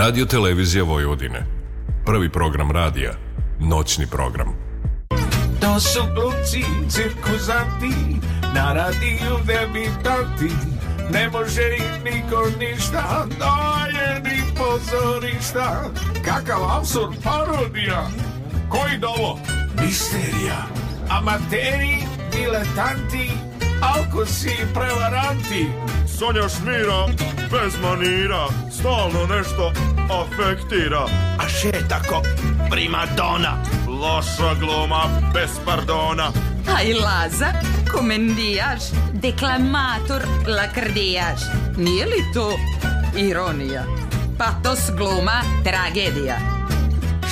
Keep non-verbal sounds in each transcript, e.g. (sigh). Radio Televizija Vojvodine. Prvi program radija. Noćni program. To su glumci, cirkuzanti, na radiju debitanti. Ne može im niko ništa, daje ni pozorišta. Kakav absurd parodija. Koji dolo? Da Misterija. Amateri, diletanti, alkosi i prevaranti Sonja šmira, bez manira, stalno nešto afektira. A še tako primadona, loša gluma, bez pardona. Aj Laza, komendijaš, deklamator, lakrdijaš. Nije li to ironija? Patos gluma, tragedija.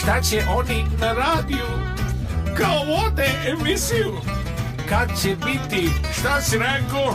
Šta će oni na radiju? Kao vode emisiju. Kad će biti? Šta si rekao?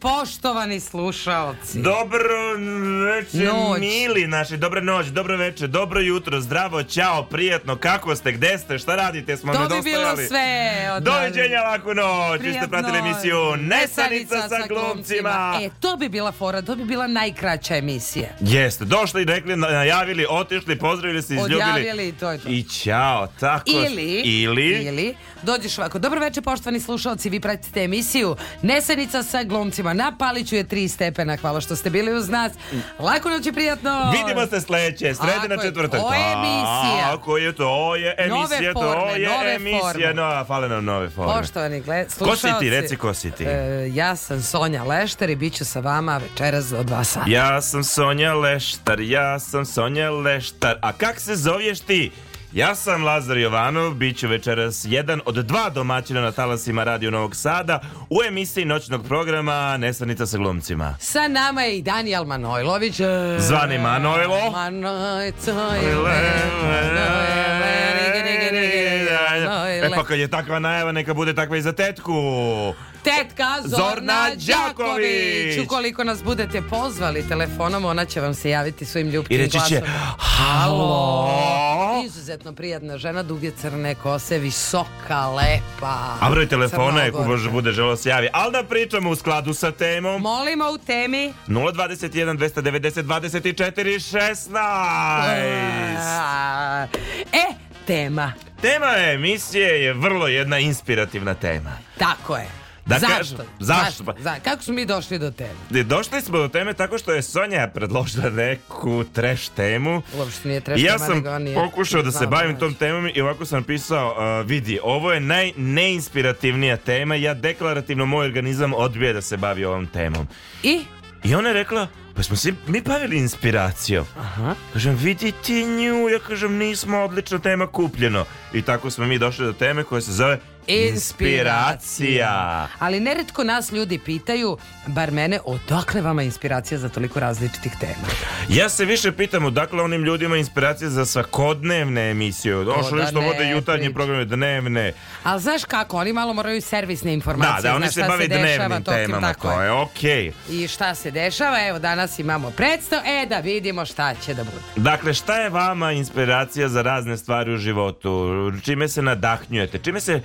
poštovani slušalci. Dobro večer, Noć. mili naši, dobra noć, dobro večer, dobro jutro, zdravo, ćao, prijatno, kako ste, gde ste, šta radite, smo to nedostajali. bi bilo sve. Od... Doviđenja laku noć, vi ste pratili emisiju Nesanica, Nesanica sa, sa glumcima. E, to bi bila fora, to bi bila najkraća emisija. Jeste, došli, rekli, najavili, otišli, pozdravili se, izljubili. Odjavili, to je to. I ćao, tako. Ili, ili, ili dođeš ovako. Dobro veče, poštovani slušalci, vi pratite emisiju Nesenica sa glumcima. Na Paliću je tri stepena. Hvala što ste bili uz nas. Lako noć i prijatno. Vidimo se sledeće, srede na četvrtak. To je to emisija. Ako je to, je emisija, to je nove emisija. No, fale nam nove forme. Poštovani gled, slušalci. Ko si ti, reci ko si ti. Eh, ja sam Sonja Lešter i bit ću sa vama večeras od dva sata. Ja sam Sonja Lešter, ja sam Sonja Lešter. A kak se zoveš ti? Ja sam Lazar Jovanov, bit ću večeras jedan od dva domaćina na talasima Radio Novog Sada u emisiji noćnog programa Nesvrnica sa glumcima. Sa nama je i Danijal Manojlović. Zvani Manojlo. Manojlo najava. E pa kad je takva najava, neka bude takva i za tetku. Tetka Zorna, Zorna Đaković. Ukoliko nas budete pozvali telefonom, ona će vam se javiti svojim ljubkim glasom. I reći će, halo. Izuzetno prijatna žena, duge crne kose, visoka, lepa. A broj telefona je, ko bude želo da se javi. Ali da pričamo u skladu sa temom. Molimo u temi. 021 290 24 16. E, tema. Tema emisije je vrlo jedna inspirativna tema. Tako je. Da zašto? Kažem, zašto? zašto? Kako smo mi došli do teme? Došli smo do teme tako što je Sonja predložila neku treš temu. Uopšte nije treš tema. Ja sam pokušao da se bavim tom temom i ovako sam pisao, uh, vidi, ovo je najneinspirativnija tema, ja deklarativno moj organizam odbija da se bavi ovom temom. I? I ona je rekla, Pa smo se mi bavili inspiracijom. Aha. Kažem, vidi ti nju, ja kažem, nismo odlična tema kupljeno. I tako smo mi došli do teme koja se zove Inspiracija. Ali neretko nas ljudi pitaju, bar mene, odakle vama inspiracija za toliko različitih tema? Ja se više pitam odakle onim ljudima inspiracija za svakodnevne emisije. Ošli da što vode jutarnje programe, dnevne. Ali znaš kako, oni malo moraju servisne informacije. Da, da, oni se bave dnevnim temama. Tako je, okej. Okay. I šta se dešava, evo danas danas imamo predstav, e da vidimo šta će da bude. Dakle, šta je vama inspiracija za razne stvari u životu? Čime se nadahnjujete? Čime se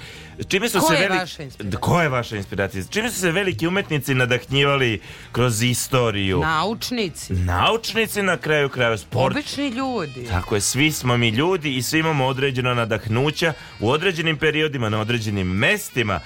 čime su Ko se je veli... vaša inspiracija? Ko je vaša inspiracija? Čime su se veliki umetnici nadahnjivali kroz istoriju? Naučnici. Naučnici na kraju krajeva sport. Obični ljudi. Tako je, svi smo mi ljudi i svi imamo određeno nadahnuća u određenim periodima, na određenim mestima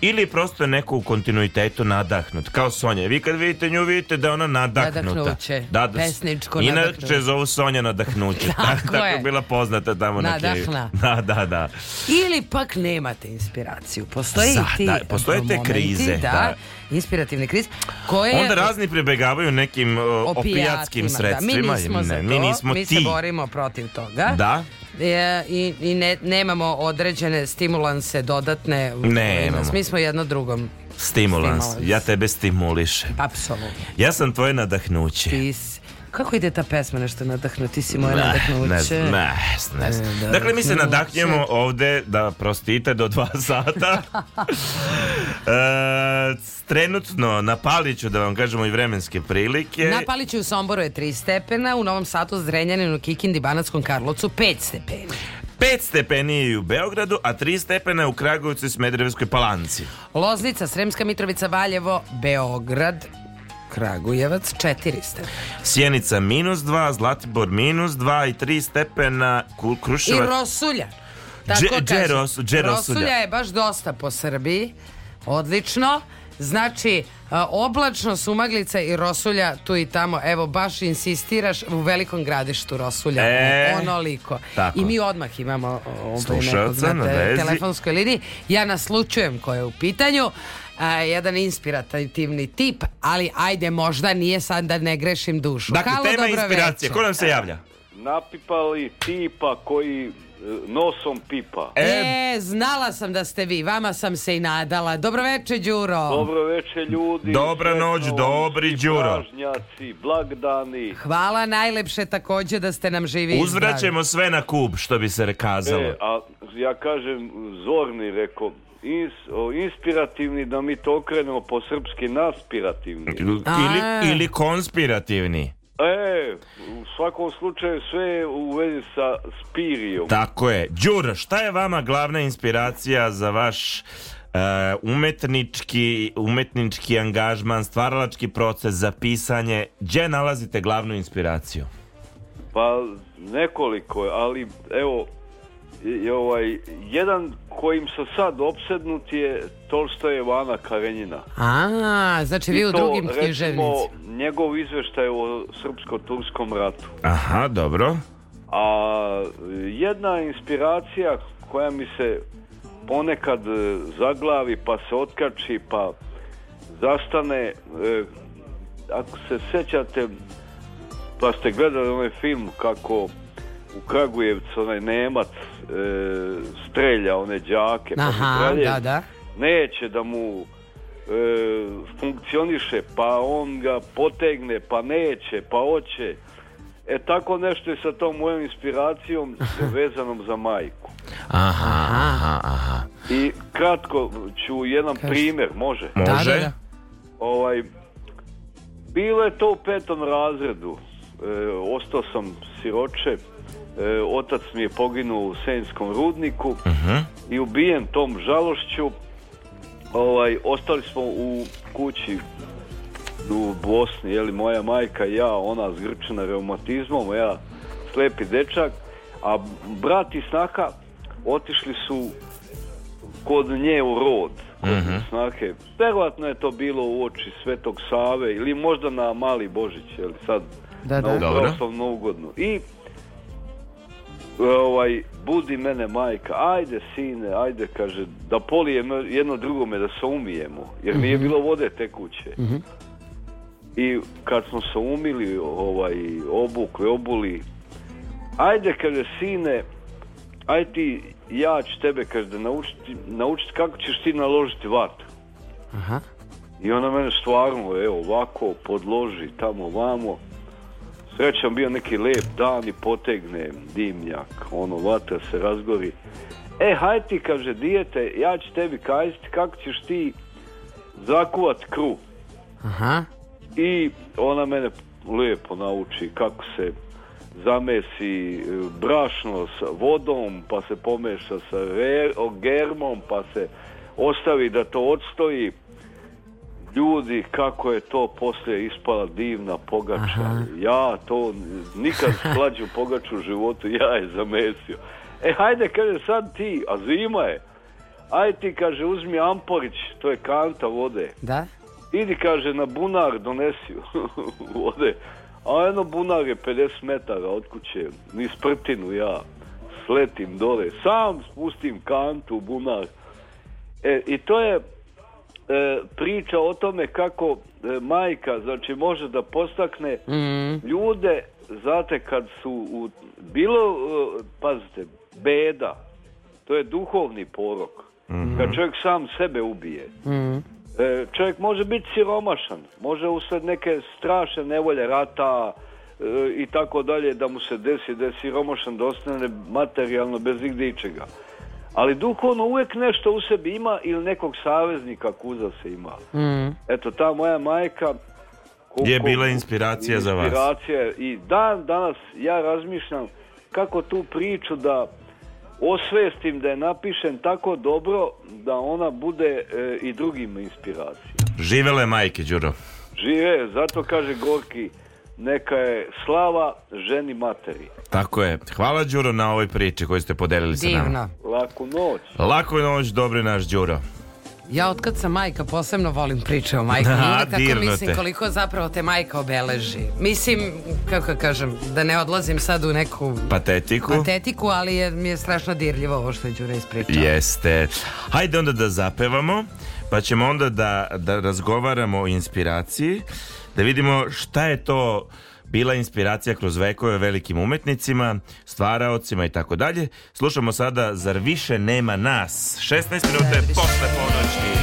ili prosto je neko u kontinuitetu nadahnut, kao Sonja. Vi kad vidite nju, vidite da je ona nadahnuta. Nadahnuće, da, da, pesničko nadahnuće. Inače zovu Sonja nadahnuće. (laughs) tako, tako je. bila poznata tamo Nadahna. na Nadahna. (laughs) Da, da, da. Ili pak nemate inspiraciju. Postoji da, ti da, postoje te krize. Da, da. Inspirativne krize. Koje... Onda razni pribegavaju nekim uh, opijatskim sredstvima. Da. Mi nismo ne, za to, mi, nismo mi se borimo protiv toga. Da i, i ne, nemamo određene stimulanse dodatne. Ne, Mi smo jedno drugom. Stimulans. Stimulans. Ja tebe stimulišem. Apsolutno. Ja sam tvoje nadahnuće. Ti si. Kako ide ta pesma nešto nadahnuti Ti si moja nadahnuće. Ne, ne, ne, ne. Da, dakle, mi se nadahnjemo ovde da prostite do dva (laughs) sata. e, trenutno na Paliću, da vam kažemo i vremenske prilike. Na Paliću u Somboru je 3 stepena, u Novom Sadu, Zrenjaninu, Kikindi, Banatskom Karlovcu 5 stepeni. 5 stepeni je u Beogradu, a 3 stepena je u Kragujevcu i Smederevskoj palanci. Loznica, Sremska Mitrovica, Valjevo, Beograd, Kragujevac 4 stepena. Sjenica minus 2, Zlatibor minus 2 i 3 stepena, Kruševac... I Rosulja. Tako dže, Rosulja. Rosulja je baš dosta po Srbiji. Odlično. Znači, e, oblačno sumaglica i rosulja tu i tamo. Evo, baš insistiraš u velikom gradištu rosulja. E, onoliko. Tako. I mi odmah imamo ovaj nekog na, te, telefonskoj liniji. Ja naslučujem ko je u pitanju a, jedan inspirativni tip, ali ajde možda nije sad da ne grešim dušu. Dakle, Halo, tema inspiracije, ko nam se javlja? Napipali tipa koji e, nosom pipa. E, e, znala sam da ste vi, vama sam se i nadala. Dobroveče, Đuro. Dobroveče, ljudi. Dobra noć, dobri Đuro. blagdani. Hvala najlepše takođe da ste nam živi. Uzvraćemo sve na kub, što bi se rekazalo. E, a ja kažem, zorni, reko, ins, o, inspirativni da mi to okrenemo po srpski naspirativni. Znači, ili, ili konspirativni. E, u svakom slučaju sve je u vezi sa spirijom. Tako je. Đur, šta je vama glavna inspiracija za vaš Uh, umetnički, umetnički angažman, stvaralački proces za pisanje, gdje nalazite glavnu inspiraciju? Pa nekoliko, ali evo i, ovaj, jedan kojim sam sad opsednut je Tolstoj Ivana Karenjina. A, znači vi u drugim književnici. I to, recimo, njegov izveštaj o srpsko-turskom ratu. Aha, dobro. A jedna inspiracija koja mi se ponekad e, zaglavi, pa se otkači, pa zastane, e, ako se sećate, pa ste gledali onaj film kako u Kragujevcu onaj Nemac e, strelja one đake pa Aha, da, da. neće da mu e, funkcioniše pa on ga potegne pa neće pa hoće E tako nešto je sa tom mojom inspiracijom (laughs) vezanom za majku. Aha, aha, aha. I kratko ću jedan Kaži. primjer, može? Može. Da, da, da. Ovaj, bilo je to u petom razredu. E, ostao sam siroče, E, otac mi je poginuo u Senskom rudniku uh mhm. -huh. i ubijen tom žalošću. Ovaj, ostali smo u kući u Bosni, je li moja majka ja, ona zgrčena reumatizmom, ja slepi dečak, a brat i snaka otišli su kod nje u rod. Kod uh mhm. -huh. snake. Verovatno je to bilo u oči Svetog Save ili možda na Mali Božić, je li sad da, da. na ugodno. I ovaj, budi mene majka, ajde sine, ajde, kaže, da polijem jedno drugome, da se umijemo, jer nije mhm. bilo vode te kuće. Mm -hmm. I kad smo se umili, ovaj, obukli, obuli, ajde, kaže, sine, ajde ti, ja ću tebe, kaže, da naučiti, naučiti kako ćeš ti naložiti vatru. Aha. I ona mene stvarno, evo, ovako, podloži, tamo, vamo, srećan bio neki lep dan i potegne dimnjak, ono, vatra se razgori. E, hajde ti, kaže, dijete, ja ću tebi kazati kako ćeš ti zakuvat kru. Aha. I ona mene lijepo nauči kako se zamesi e, brašno s vodom, pa se pomeša sa germom, pa se ostavi da to odstoji ljudi kako je to poslije ispala divna pogača. Aha. Ja to nikad slađu pogaču u životu ja je zamesio. E hajde kaže sad ti, a zima je. Aj ti kaže uzmi Amporić, to je kanta vode. Da? Idi kaže na bunar donesi (laughs) vode. A jedno bunar je 50 metara od kuće, ni sprtinu ja. Sletim dole, sam spustim kantu u bunar. E, I to je E, priča o tome kako e, majka znači može da postakne mm. ljude znate kad su u, bilo e, pazite beda to je duhovni porok mm. kad čovjek sam sebe ubije mm. čovjek može biti siromašan može usled neke strašne nevolje rata i tako dalje da mu se desi da je siromašan da ostane materijalno bez igdje ičega ali duh ono uvek nešto u sebi ima ili nekog saveznika kuza se ima. Mm. Eto, ta moja majka koliko, je bila inspiracija, inspiracija za vas. Inspiracija i dan danas ja razmišljam kako tu priču da osvestim da je napišem tako dobro da ona bude e, i drugim inspiracija. Živele majke, Đuro. Žive, zato kaže Gorki, neka je slava ženi materi. Tako je. Hvala Đuro na ovoj priči koju ste podelili sa nama. Divno. Laku noć. Laku noć, dobri naš Đuro. Ja otkad sam majka posebno volim priče o majki. Aha, I tako mislim te. koliko zapravo te majka obeleži. Mislim, kako kažem, da ne odlazim sad u neku patetiku, patetiku ali je, mi je strašno dirljivo ovo što je Đura ispričao. Jeste. Hajde onda da zapevamo, pa ćemo onda da, da razgovaramo o inspiraciji. Da vidimo šta je to bila inspiracija kroz vekove velikim umetnicima, stvaraocima i tako dalje. Slušamo sada Zar više nema nas? 16 minuta je posle ponoći.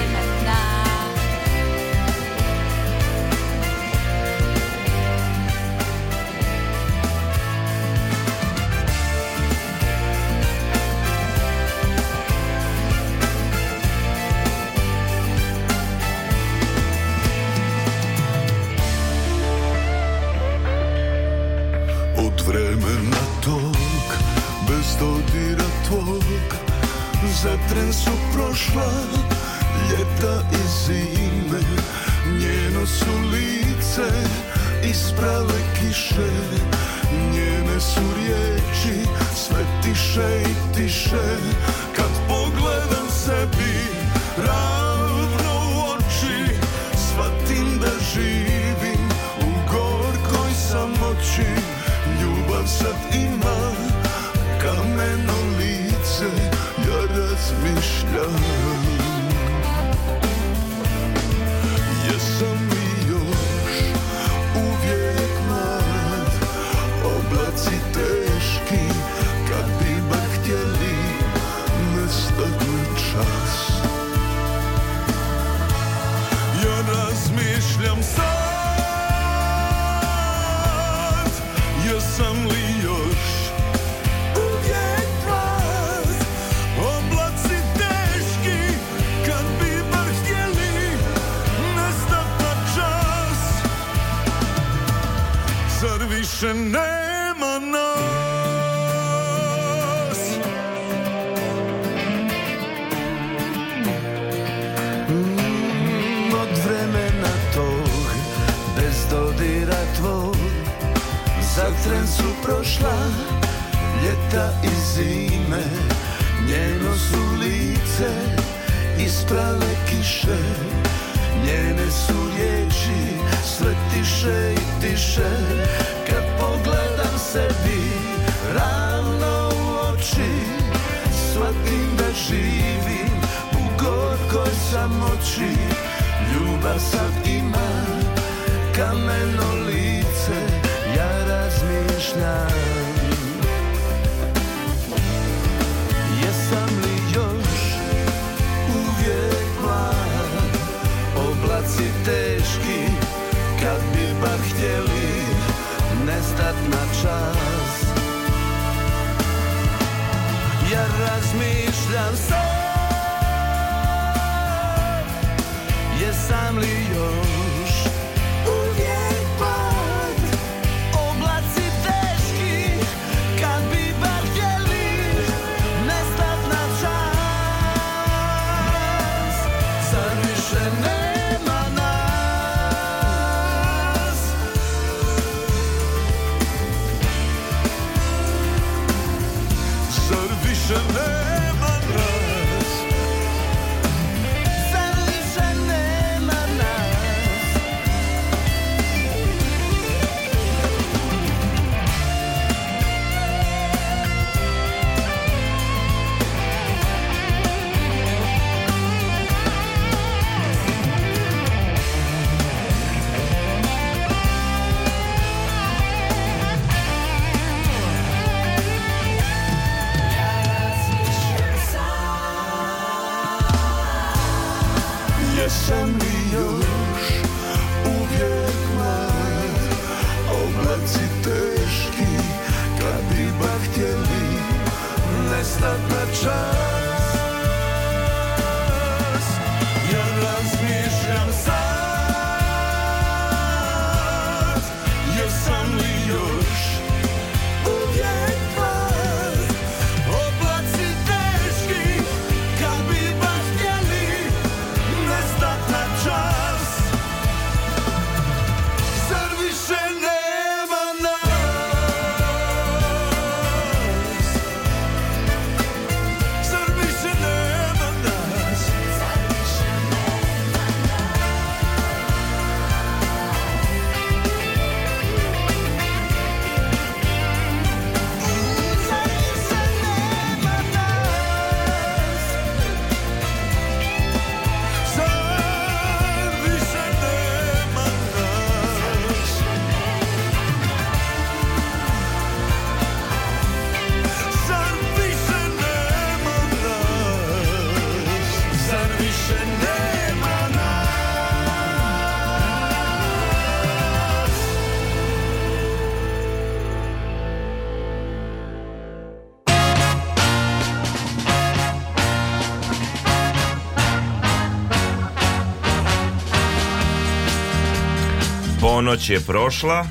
Ponoć je prošla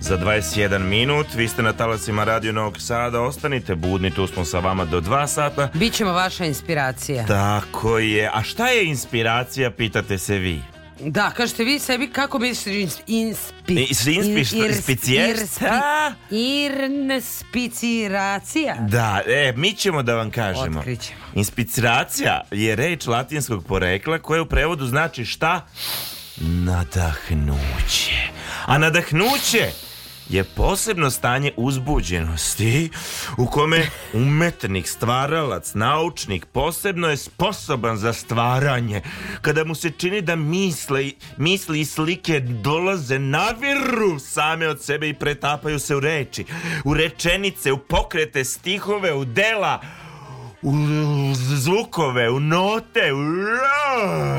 za 21 minut. Vi ste na talasima Radio Novog Sada. Ostanite budni, tu smo sa vama do 2 sata. Bićemo vaša inspiracija. Tako je. A šta je inspiracija, pitate se vi? Da, kažete vi sebi kako misliš inspi... Inspiracija. Da, e, mi ćemo da vam kažemo. Otkrićemo. Inspiracija je reč latinskog porekla koja u prevodu znači šta? nadahnuće. A nadahnuće je posebno stanje uzbuđenosti u kome umetnik, stvaralac, naučnik posebno je sposoban za stvaranje, kada mu se čini da misle, misli i slike dolaze na viru same od sebe i pretapaju se u reči, u rečenice, u pokrete, stihove, u dela, u, zvukove, u note, u...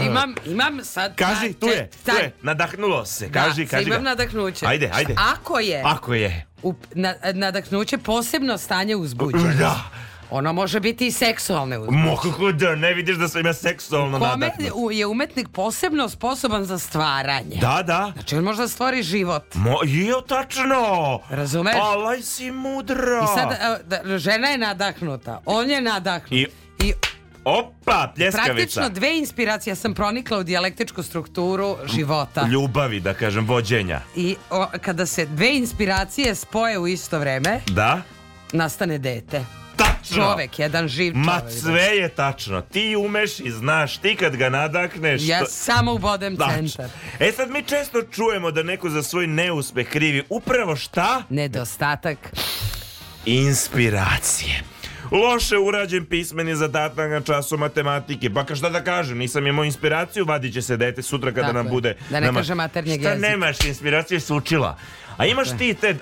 Imam, imam sad... Kaži, tu je, tu je, nadahnulo se, kaži, da, kaži imam ga. nadahnuće. Ajde, ajde. Ako je... Ako je... U, na, nadahnuće posebno stanje uzbuđenosti. Da, Ona može biti i seksualne Mogu da ne vidiš da sam ja seksualno Kome je umetnik posebno sposoban za stvaranje. Da, da. Znači on može da stvori život. Mo, jo, tačno. Razumeš? Alaj si mudra. I sad, e, da, žena je nadahnuta. On je nadahnut. I... I Opa, pljeskavica. Praktično dve inspiracije sam pronikla u dijalektičku strukturu života. Ljubavi, da kažem, vođenja. I o, kada se dve inspiracije spoje u isto vreme, da? nastane dete tačno. Čovek, jedan živ čovek. Ma sve znači. je tačno. Ti umeš i znaš, ti kad ga nadakneš... Ja to... samo ubodem tačno. Znači, centar. E sad mi često čujemo da neko za svoj neuspeh krivi upravo šta? Nedostatak. Inspiracije loše urađen pismeni zadatak na času matematike. Pa ka šta da kažem, nisam imao inspiraciju, vadit će se dete sutra kada Tako nam bude... Da ne nama... kaže maternjeg jezika. Šta nemaš, inspiracije je sučila. A imaš ti te uh,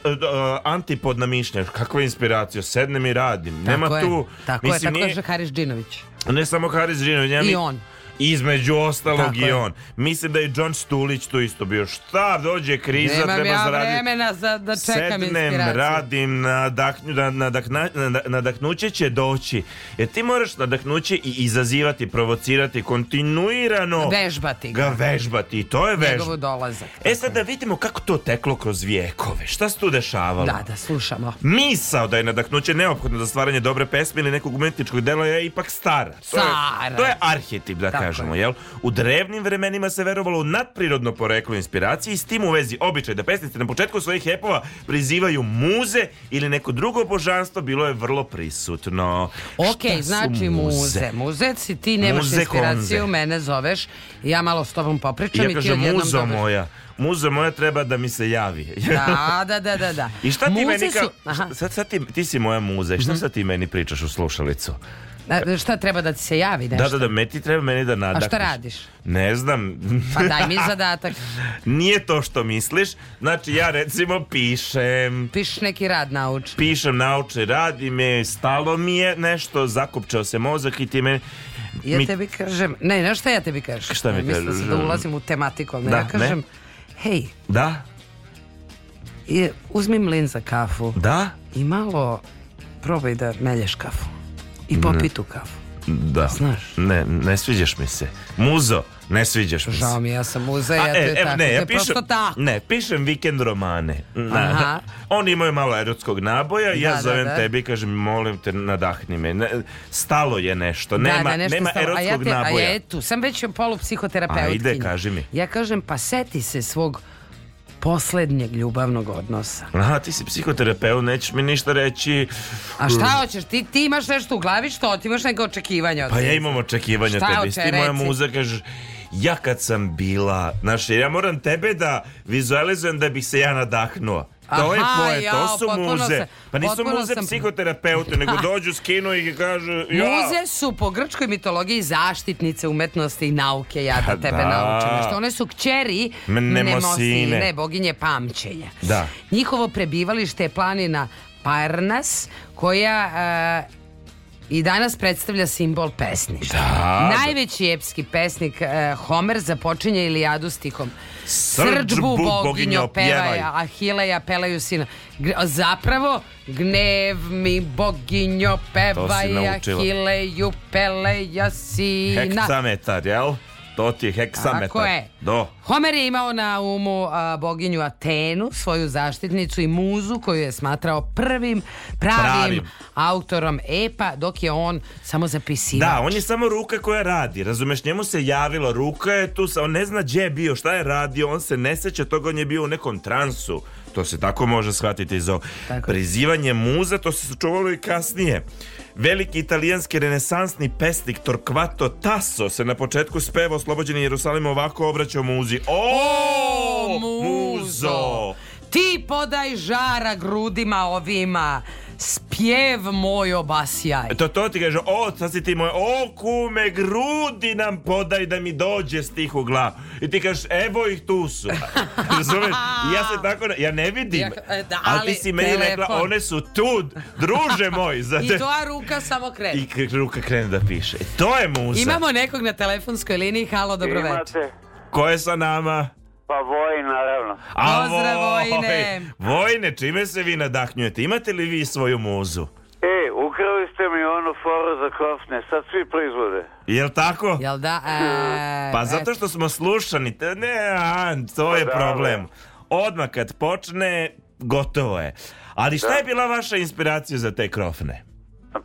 antipodna mišljenja, kakva inspiracija, sednem i radim. Tako Nema je, tu. Tako mislim, je, tako da nije, je Haris Džinović. Ne samo Haris Džinović. I mi, on. Između ostalog Tako i on. Mislim da je John Stulić tu isto bio. Šta, dođe kriza, Nemam treba ja zaraditi. vremena za, da čekam inspiraciju. Sednem, radim, nadahnu, nadahna, nadahnuće će doći. Jer ti moraš nadahnuće i izazivati, provocirati, kontinuirano. Vežbati ga. ga vežbati. I to je vežba. Njegov dolazak. E sad da vidimo kako to teklo kroz vijekove. Šta se tu dešavalo? Da, da, slušamo. Misao da je nadahnuće neophodno za stvaranje dobre pesme ili nekog umetničkog dela je ipak stara. To je, to je arhetip, dakle kažemo, jel? U drevnim vremenima se verovalo u nadprirodno poreklo inspiracije i s tim u vezi običaj da pesnice na početku svojih epova prizivaju muze ili neko drugo božanstvo bilo je vrlo prisutno. Ok, Šta znači muze. Muze, si ti nemaš muze inspiraciju, konze. mene zoveš, ja malo s tobom popričam ja i, kažem, ti muzo dobeš... moja muza moja treba da mi se javi. da, da, da, da, da. I šta ti meni kao, su... sad, sad ti, ti si moja muza šta mm -hmm. sad ti meni pričaš u slušalicu? A, da, da, šta treba da ti se javi da, nešto? Da, da, da, meti treba meni da nadakneš. A šta radiš? Ne znam. (laughs) Pa daj mi zadatak. (laughs) Nije to što misliš. Znači ja recimo pišem. Pišeš neki rad nauč. Pišem naučni rad i me stalo mi je nešto, zakopčao se mozak i ti meni... Ja mi... tebi kažem, ne, ne, šta ja tebi kažem? Šta mi kažeš? Mislim da ulazim u tematiku, ali da, ja kažem, ne? hej. Da? I, uzmi mlin za kafu. Da? I malo probaj da melješ kafu i popi tu kafu. Da. Znaš? Ne, ne sviđaš mi se. Muzo, ne sviđaš mi se. Žao mi, ja sam muza, ja e, to je tako. Ne, ja pišem, tako. ne, pišem vikend romane. Na, da. Aha. (laughs) Oni imaju malo erotskog naboja, da, ja da, zovem da. tebi i kažem, molim te, nadahni me. Ne, stalo je nešto, da, da, nema, nešto nema erotskog a ja te, naboja. A ja, etu, sam već polu Ajde, kaži mi. Ja kažem, pa seti se svog poslednjeg ljubavnog odnosa. Aha, ti si psihoterapeut, nećeš mi ništa reći. A šta hoćeš? Ti, ti imaš nešto u glavi, što? Ti imaš neke očekivanja od Pa ja imam očekivanja šta tebi. Šta Ti moja muza kažeš, ja kad sam bila, znaš, ja moram tebe da vizualizujem da bih se ja nadahnuo. Da, to Aha, je poje, to su potpuno muze. se- Pa nisu muze sam- psihoterapeute, nego dođu, skinu i kažu... Ja. Muze su po grčkoj mitologiji zaštitnice umetnosti i nauke, ja da tebe da. naučim. Što one su kćeri Mnemosine. Mnemosine, boginje pamćenja. Da. Njihovo prebivalište je planina Parnas, koja e, i danas predstavlja simbol pesni. Da, Najveći epski pesnik eh, Homer započinje Ilijadu stihom. Srđbu boginjo pevaj, Ahileja pelaju sina. G zapravo, gnev mi boginjo pevaj, Ahileju peleja sina. Hektametar, jel? To ti je heksametar. Tako je. Do. Homer je imao na umu a, boginju Atenu, svoju zaštitnicu i muzu koju je smatrao prvim pravim, pravim. autorom epa, dok je on samo zapisivao. Da, on je samo ruka koja radi, razumeš, njemu se javilo, ruka je tu, on ne zna gdje je bio, šta je radio, on se ne seća toga, on je bio u nekom transu To se tako može shvatiti za prizivanje muza, to se sačuvalo i kasnije. Veliki italijanski renesansni pesnik Torquato Tasso se na početku speva Oslobođeni Jerusalim ovako obraćao muzi. O, o muzo! muzo! Ti podaj žara grudima ovima spjev moj obasjaj. To to ti kaže, o, sad si ti moj, o kume, grudi nam podaj da mi dođe stih u glavu. I ti kažeš, evo ih tu su. (laughs) Razumeš? ja se tako, ne, ja ne vidim. Ja, e, da, ali, ali ti si meni rekla, one su tu, druže moj. Zate... (laughs) I tvoja ruka samo krene. I ruka krene da piše. E, to je muza. Imamo nekog na telefonskoj liniji, halo, dobro Imate. Ko je sa nama? Pa Vojin, naravno. A Pozdrav, Vojine. Vojine, čime se vi nadahnjujete? Imate li vi svoju muzu? E, ukrali ste mi onu foru za kofne, sad svi proizvode. Jel tako? Jel da? E, pa zato što smo slušani, te, ne, a, to pa je da, problem. Da. Odmah kad počne, gotovo je. Ali šta da. je bila vaša inspiracija za te krofne?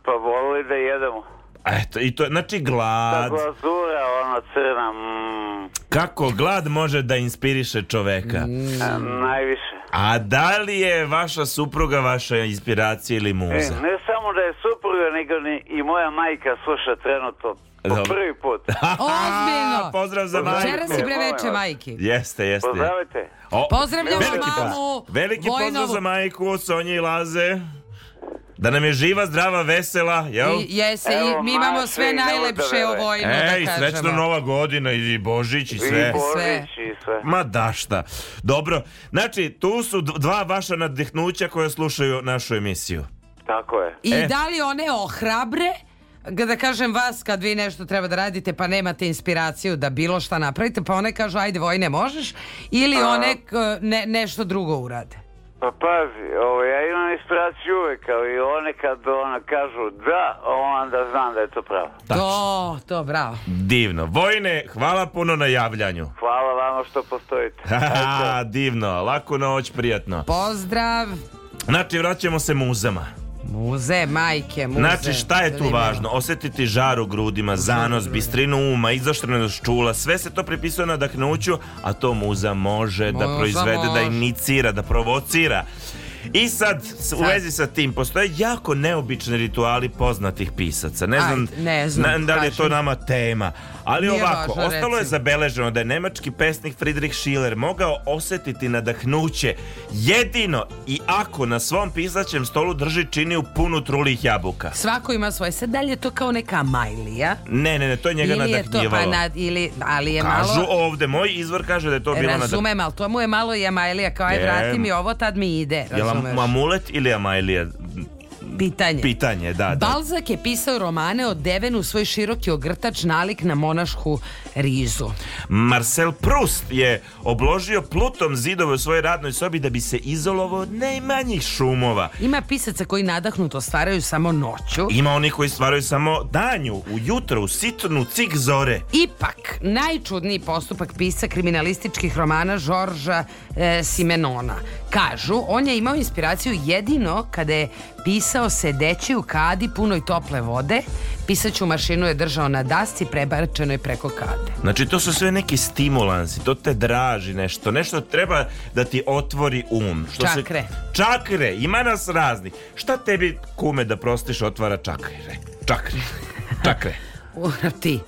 Pa volili da jedemo. Eto, i to, znači glad. Ta glazura, ona crna. Mm. Kako glad može da inspiriše čoveka? Mm. najviše. A da li je vaša supruga vaša inspiracija ili muza? E, ne samo da je supruga, nego ni, i moja majka sluša trenutno po Dobre. prvi put. (laughs) Ozbiljno. Pozdrav za majku. Včera si preveče majke. Jeste, jeste. Pozdravite. O, Pozdravljamo veliki mamu. Veliki pozdrav za majku, Sonje i Laze da nam je živa, zdrava, vesela, jel? I, jese, Evo, i mi imamo ma, sve najlepše ovo vojno, da Ej, kažemo. srećno nova godina i Božić i sve. I Božić i sve. Ma da šta. Dobro, znači tu su dva vaša nadihnuća koja slušaju našu emisiju. Tako je. I e. da li one ohrabre? da kažem vas kad vi nešto treba da radite pa nemate inspiraciju da bilo šta napravite pa one kažu ajde vojne možeš ili one ne, nešto drugo urade Pa pazi, ovo, ovaj, ja imam inspiraciju uvek, ali one kad ona kažu da, onda znam da je to pravo. To, to, bravo. Divno. Vojne, hvala puno na javljanju. Hvala vama što postojite. (laughs) Divno, laku noć, prijatno. Pozdrav. Znači, vraćamo se muzama. Muze, majke, muze. Znači šta je tu važno? Osetiti žar u grudima, zanos, bistrinu uma, izoštrenost čula, sve se to pripisuje na daknuću, a to muza može da Možda da proizvede, može. da inicira, da provocira. I sad, u vezi sa tim, postoje jako neobični rituali poznatih pisaca. Ne znam, Ajde, ne znam, da li je to nama tema, Ali Nije ovako, važno, ostalo recimo. je zabeleženo da je nemački pesnik Friedrich Schiller mogao osetiti nadahnuće jedino i ako na svom pisaćem stolu drži činiju punu trulih jabuka. Svako ima svoje. Sad dalje je to kao neka majlija. Ne, ne, ne, to je njega ili je to, pa nad, ili, ali je Kažu malo... ovde, moj izvor kaže da je to bilo nadak... Razumem, ali to mu je malo i Amajlija, kao aj vrati mi ovo, tad mi ide. Jel amulet ili Amajlija? Pitanje. Pitanje, da, da. Balzak je pisao romane o Devenu, svoj široki ogrtač nalik na monašku rizu. Marcel Proust je obložio plutom zidove u svojoj radnoj sobi da bi se izolovao od najmanjih šumova. Ima pisaca koji nadahnuto stvaraju samo noću. Ima oni koji stvaraju samo danju, u ujutro, u sitnu cik zore. Ipak, najčudniji postupak pisa kriminalističkih romana Žorža e, Simenona. Kažu, on je imao inspiraciju jedino kada je pisao sedeći u kadi punoj tople vode, Pisaću mašinu je držao na dasci, prebačeno preko kade. Znači to su sve neki stimulansi, to te draži nešto, nešto treba da ti otvori um. Što čakre. Se, čakre, ima nas razni. Šta tebi kume da prostiš otvara čakre? Čakre, čakre. (laughs) ti.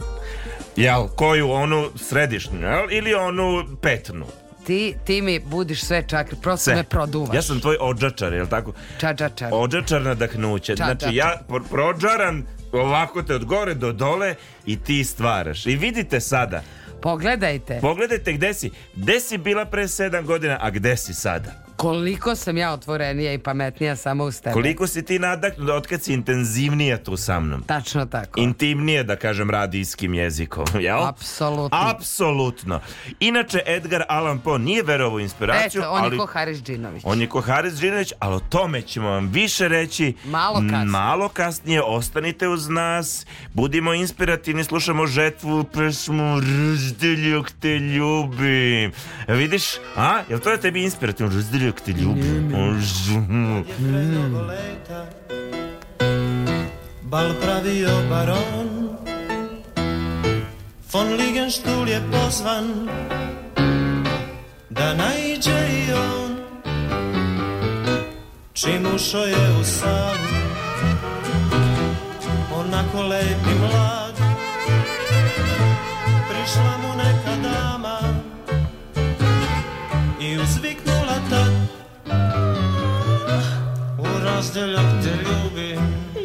Jel, koju onu središnju, jel? Ili onu petnu? ti, ti mi budiš sve čakre, prosto me produvaš. Ja sam tvoj ođačar, jel tako? Čađačar. Ođačar na daknuće. Ča, znači, ja prođaran ovako te od gore do dole i ti stvaraš. I vidite sada. Pogledajte. Pogledajte gde si. Gde si bila pre sedam godina, a gde si sada? koliko sam ja otvorenija i pametnija samo uz tebe. Koliko si ti nadaknuta otkad si intenzivnija tu sa mnom. Tačno tako. Intimnije, da kažem, radijskim jezikom, (laughs) jel? Apsolutno. Apsolutno. Inače, Edgar Allan Poe nije verovo inspiraciju, Eto, on ali... je ko Haris Džinović. On je ko Haris Džinović, ali o tome ćemo vam više reći. Malo kasnije. Malo kasnije, ostanite uz nas, budimo inspirativni, slušamo žetvu, pesmu, rždeljok te ljubim. Vidiš, a? Jel to je tebi inspirativno? Rždeljok uvijek te ljubim. Bal pravio baron Von Ligenstuhl je pozvan Da najđe i on Čim ušo je u salu Onako lep i mlad Prišla mu neka dama razdeljak te ljubim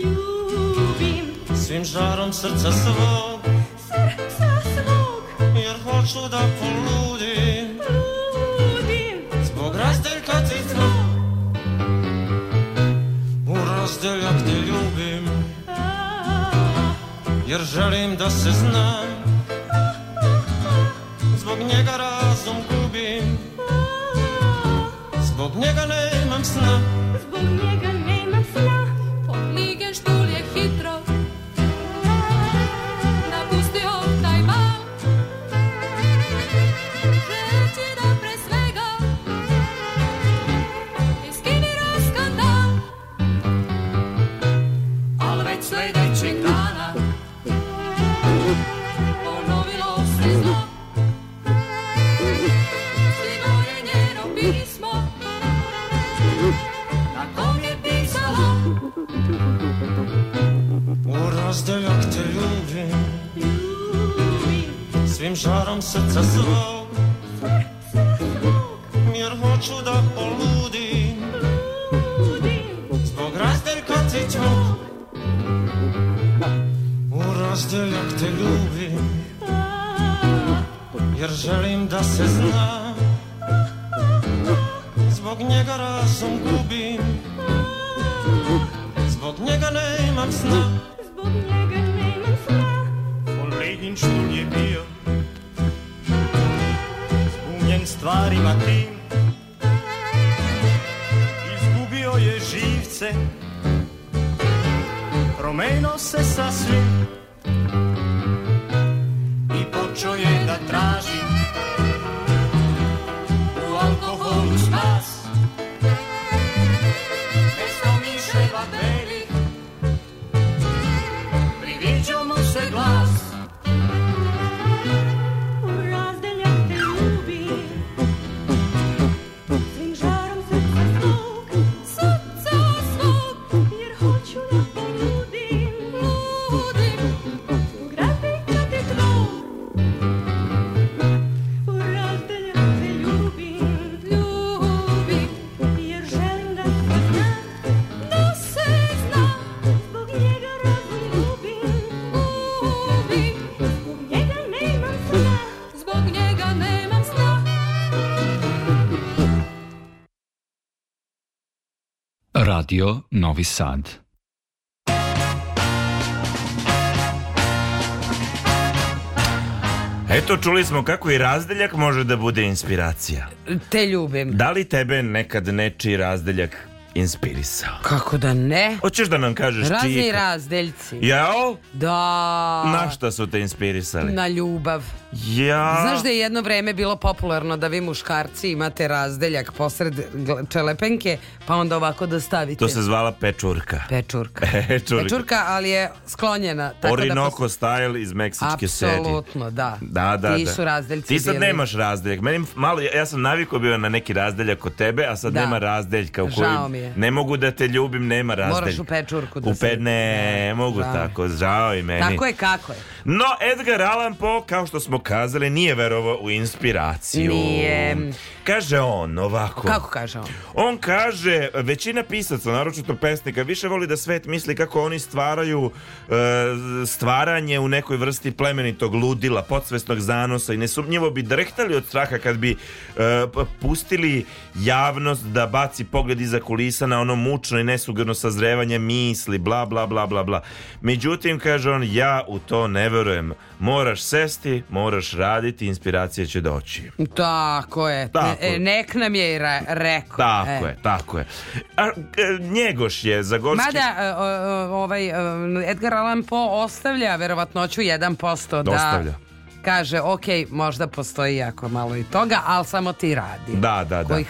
Ljubim Svim žarom srca svog Srca svog Jer hoću da poludim Poludim Zbog razdeljka ti tvog U razdeljak te ljubim Jer želim da se znam Zbog njega razum gubim Zbog njega nemam sna Zbog njega nemam sna Pomigaš tu je hitro U razdeljak te ljubim Svim žarom srca svog Jer hoću da poludim Zbog razdeljka ti ću U razdeljak te ljubim Jer želim da se zna Zbog njega razum gubim Od njega nemam sna Zbog njega nemam sna Kolegin što je bio Zbunjen stvarima tim Izgubio je živce Promenio se sasvim Radio Novi Sad. Eto, čuli smo kako i razdeljak može da bude inspiracija. Te ljubim. Da li tebe nekad nečiji razdeljak inspirisao? Kako da ne? Hoćeš da nam kažeš čiji? Razni razdeljci. Jel? Da. Na šta su te inspirisali? Na ljubav. Ja... Znaš da je jedno vreme bilo popularno da vi muškarci imate razdeljak posred čelepenke, pa onda ovako da stavite. To se zvala pečurka. Pečurka. (laughs) pečurka. pečurka ali je sklonjena. Tako Orinoco da pos... style iz meksičke serije. Apsolutno, da. Da, da, Ti da. su razdeljci Ti sad bili... nemaš razdeljak. Meni malo, ja sam navikao bio na neki razdeljak kod tebe, a sad da. nema razdeljka. U kojim Ne mogu da te ljubim, nema razdeljka. Moraš u pečurku da u pe... Ne, ne, mogu žao. tako, žao i meni. Tako je kako je. No, Edgar Allan Poe, kao što smo kazale nije verovao u inspiraciju. Nije kaže on ovako. Kako kaže on? On kaže, većina pisaca, naročito pesnika, više voli da svet misli kako oni stvaraju e, stvaranje u nekoj vrsti plemenitog ludila, podsvesnog zanosa i nesumnjivo bi drehtali od straha kad bi e, pustili javnost da baci pogled iza kulisa na ono mučno i nesugorno sazrevanje misli, bla, bla, bla, bla, bla. Međutim, kaže on, ja u to ne verujem. Moraš sesti, moraš raditi, inspiracija će doći. Tako je. Tako E, nek nam je i rekao. Tako e. je, tako je. A, e, njegoš je za gorski... Mada, e, ovaj, e, Edgar Allan Poe ostavlja verovatnoću 1% da... Dostavlja kaže, ok, možda postoji jako malo i toga, ali samo ti radi. Da, da, da. Koji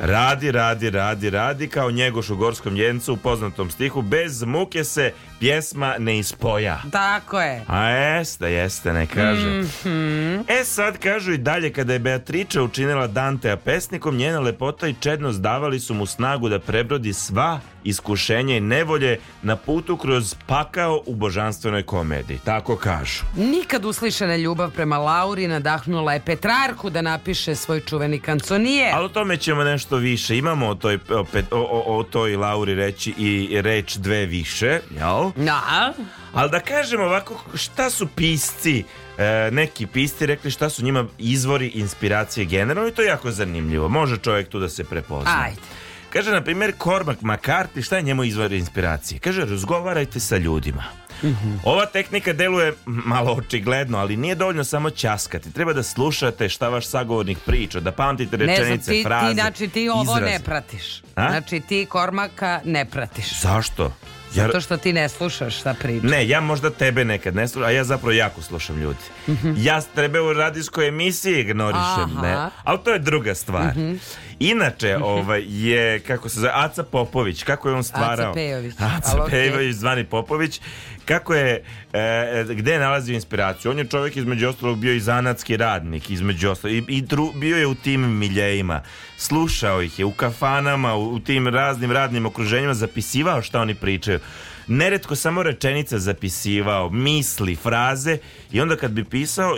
Radi, radi, radi, radi, kao njegoš u Gorskom jencu u poznatom stihu, bez muke se pjesma ne ispoja. Tako je. A jeste, jeste, ne kaže. Mm -hmm. E sad kažu i dalje, kada je Beatriča učinila Dantea pesnikom, njena lepota i čednost davali su mu snagu da prebrodi sva iskušenja i nevolje na putu kroz pakao u božanstvenoj komediji. Tako kažu. Nikad uslišena ljubav prema Lauri nadahnula je Petrarku da napiše svoj čuveni kanconije. Ali o tome ćemo nešto više. Imamo o toj, o, o, o toj Lauri reći i reč dve više. Jel? Da. Ali da kažemo ovako, šta su pisci E, neki pisti rekli šta su njima izvori inspiracije generalno i to je jako zanimljivo. Može čovjek tu da se prepozna. Ajde. Kaže, na primjer, Cormac McCarthy, šta je njemu izvor inspiracije? Kaže, razgovarajte sa ljudima. Mm Ova tehnika deluje malo očigledno, ali nije dovoljno samo ćaskati. Treba da slušate šta vaš sagovornik priča, da pamtite rečenice, ne znam, ti, fraze, ti, znači, ti ovo izraze. ne pratiš. A? Znači, ti Kormaka ne pratiš. Zašto? Ja... Zato što ti ne slušaš šta priča. Ne, ja možda tebe nekad ne slušam, a ja zapravo jako slušam ljudi. Mm -hmm. Ja tebe u radijskoj emisiji ignorišem, Aha. ne? Ali to je druga stvar. Mm -hmm. Inače, mhm. ovaj, je, kako se zove, Aca Popović, kako je on stvarao? Aca Pejović. Aca okay. Pejović, zvani Popović. Kako je, e, e, gde je nalazio inspiraciju? On je čovjek između ostalog bio i zanatski radnik, između ostalog, i, i dru, bio je u tim miljejima slušao ih je u kafanama, u, u tim raznim radnim okruženjima, zapisivao šta oni pričaju. Neretko samo rečenica zapisivao, misli, fraze i onda kad bi pisao,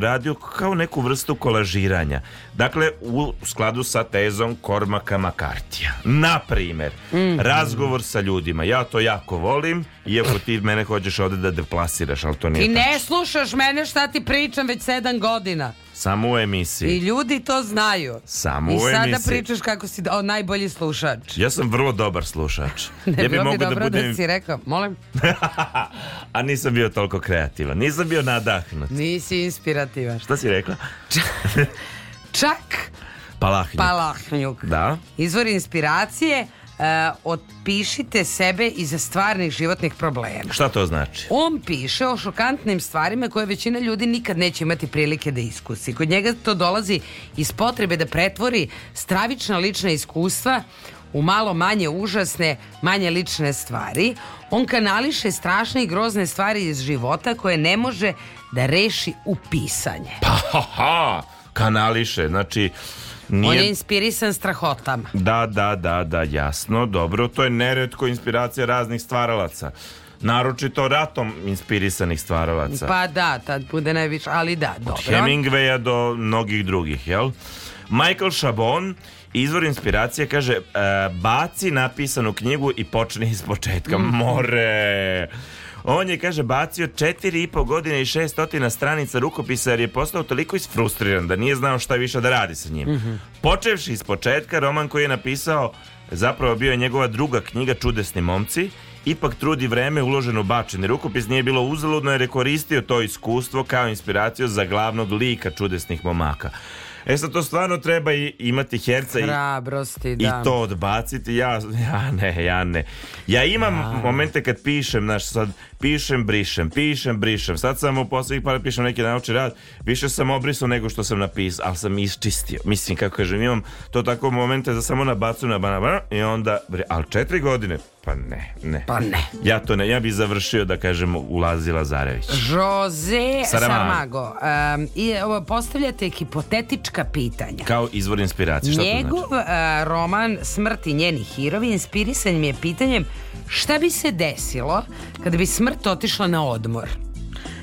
radio kao neku vrstu kolažiranja. Dakle, u skladu sa tezom Kormaka Makartija. Na primer, mm -hmm. razgovor sa ljudima. Ja to jako volim, iako ti mene hoćeš ovde da deplasiraš, ali to nije Ti ne slušaš mene šta ti pričam već sedam godina. Samo u emisiji. I ljudi to znaju. Samo u emisiji. I sada pričaš kako si o, najbolji slušač. Ja sam vrlo dobar slušač. (laughs) ne ja bi mogu da, da, budem... da si rekao, molim. (laughs) A nisam bio toliko kreativan. Nisam bio nadahnut. Nisi inspirativan. Šta si rekla? (laughs) Čak... Palahnjuk. Palahnjuk. Da. Izvor inspiracije, Uh, otpišite sebe iz stvarnih životnih problema. Šta to znači? On piše o šokantnim stvarima koje većina ljudi nikad neće imati prilike da iskusi. Kod njega to dolazi iz potrebe da pretvori stravična lična iskustva u malo manje užasne, manje lične stvari. On kanališe strašne i grozne stvari iz života koje ne može da reši u pisanje. Pa ha, ha kanališe, znači Nije... On je inspirisan strahotama. Da, da, da, da, jasno, dobro. To je neretko inspiracija raznih stvaralaca. Naročito ratom inspirisanih stvaralaca. Pa da, tad bude najviše, ali da, dobro. Od Hemingwaya do mnogih drugih, jel? Michael Chabon izvor inspiracije kaže e, baci napisanu knjigu i počni iz početka. Mhm. More! On je, kaže, bacio četiri i po godine i šestotina stranica rukopisa jer je postao toliko isfrustriran da nije znao šta više da radi sa njim. Mm -hmm. Počevši iz početka, roman koji je napisao zapravo bio je njegova druga knjiga Čudesni momci Ipak trudi vreme uloženo u bačeni rukopis nije bilo uzaludno jer je koristio to iskustvo kao inspiraciju za glavnog lika čudesnih momaka. E sad to stvarno treba i imati herca i, Hrabrosti, da. i to odbaciti. Ja, ja ne, ja ne. Ja imam da. momente kad pišem, znaš, sad pišem, brišem, pišem, brišem. Sad sam u poslednjih par pišem neki naučni rad, više sam obrisao nego što sam napisao, ali sam isčistio. Mislim, kako kažem, imam to tako momente da samo nabacu na banabana i onda, ali četiri godine, Pa ne, ne. Pa ne. Ja to ne, ja bih završio da kažem ulazi Lazarević. Jose Saramago. Um, i, ovo, postavljate hipotetička pitanja. Kao izvor inspiracije. Šta Njegov to znači? a, eh, roman Smrt i njeni hirovi inspirisan mi je pitanjem šta bi se desilo kada bi smrt otišla na odmor.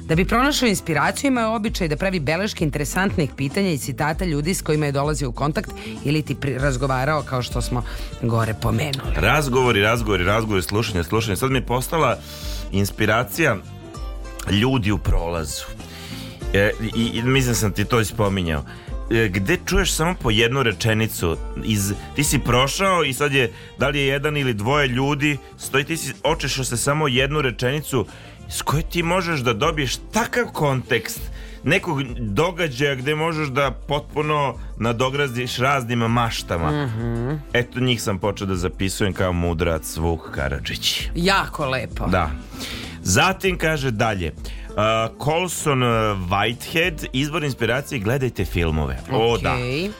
Da bi pronašao inspiraciju imao je običaj da pravi beleške interesantnih pitanja i citata ljudi s kojima je dolazio u kontakt ili ti razgovarao kao što smo gore pomenuli. Razgovori, razgovori, razgovori, slušanje, slušanje. Sad mi je postala inspiracija ljudi u prolazu. E, i, i, mislim sam ti to ispominjao e, gde čuješ samo po jednu rečenicu iz, ti si prošao i sad je da li je jedan ili dvoje ljudi stoji ti si očešao se samo jednu rečenicu s koje ti možeš da dobiješ takav kontekst nekog događaja gde možeš da potpuno nadogradiš raznim maštama. Mm -hmm. Eto njih sam počeo da zapisujem kao mudrac Vuk Karadžić. Jako lepo. Da. Zatim kaže dalje. Uh, Colson uh, Whitehead Izvor inspiracije gledajte filmove okay. O da,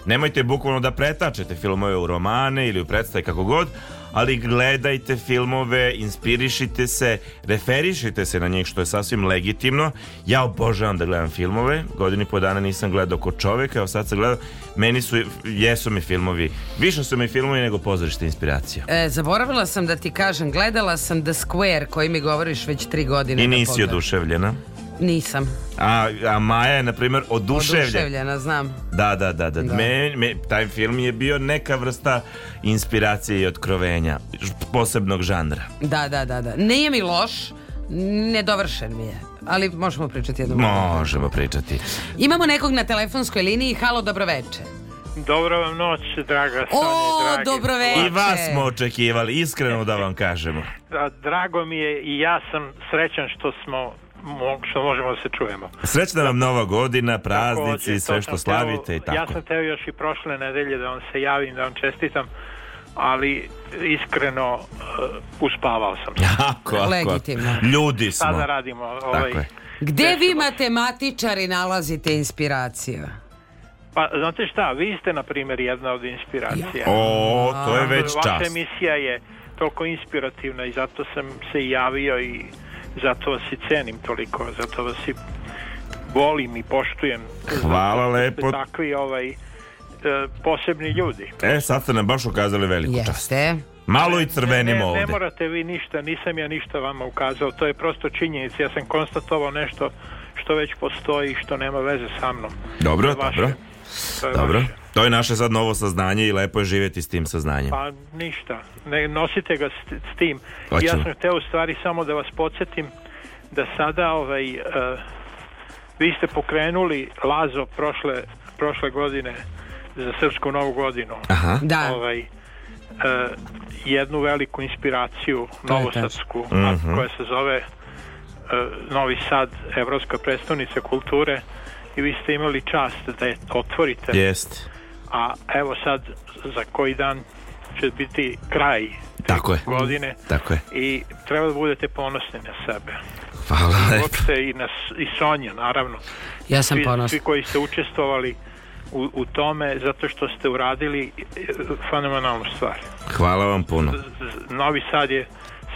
nemojte bukvalno da pretačete filmove u romane Ili u predstave, kako god ali gledajte filmove, inspirišite se, referišite se na njih, što je sasvim legitimno. Ja obožavam da gledam filmove, godini po dana nisam gledao ko čovek, evo sad sam gledao, meni su, jesu mi filmovi, više su mi filmovi nego pozorište inspiracija. E, zaboravila sam da ti kažem, gledala sam The Square koji mi govoriš već tri godine. I da nisi oduševljena. Nisam. A, a Maja je, na primjer, oduševljena. Oduševljena, znam. Da, da, da. da. da. Me, me, taj film je bio neka vrsta inspiracije i otkrovenja posebnog žanra. Da, da, da. da. Nije mi loš, nedovršen mi je. Ali možemo pričati jednom. Možemo pričati. Imamo nekog na telefonskoj liniji. Halo, dobroveče. Dobro vam noć, draga Sonja. O, dragi. dobro veče. I vas smo očekivali, iskreno da vam kažemo. Da, drago mi je i ja sam srećan što smo što možemo da se čujemo. Srećna vam nova godina, praznici, Tako, sve što slavite teo, i tako. Ja sam teo još i prošle nedelje da vam se javim, da vam čestitam, ali iskreno uh, uspavao sam. (laughs) Jako, Legitimno. Ljudi smo. Sada radimo. Ovaj, tako je. Gde vi matematičari nalazite inspiraciju? Pa, znate šta, vi ste, na primjer, jedna od inspiracija. O, to je već čast. Vaša emisija je toliko inspirativna i zato sam se javio i zato vas i cenim toliko, zato vas i volim i poštujem. Hvala lepo. Takvi ovaj, e, posebni ljudi. E, sad ste nam baš ukazali veliku Jeste. čast. Malo i crvenimo ovde. ne, ne, ne morate vi ništa, nisam ja ništa vama ukazao, to je prosto činjenica. Ja sam konstatovao nešto što već postoji i što nema veze sa mnom. Dobro, vaše, dobro. dobro. Vaše. To je naše sad novo saznanje i lepo je živjeti s tim saznanjem. Pa ništa, ne nosite ga s, s tim. Hoćemo. Ja sam hteo u stvari samo da vas podsjetim da sada ovaj, uh, vi ste pokrenuli Lazo prošle, prošle godine za Srpsku novu godinu. Aha. Da. Ovaj, uh, jednu veliku inspiraciju to novosadsku uh mhm. -huh. koja se zove e, Novi Sad, Evropska predstavnica kulture i vi ste imali čast da je otvorite. Jeste a evo sad za koji dan će biti kraj tako je. godine tako je. i treba da budete ponosni na sebe Hvala Uopšte i, na, i Sonja naravno ja sam svi, ponosni svi koji ste učestvovali u, u tome zato što ste uradili e, fenomenalnu stvar Hvala vam puno Novi Sad je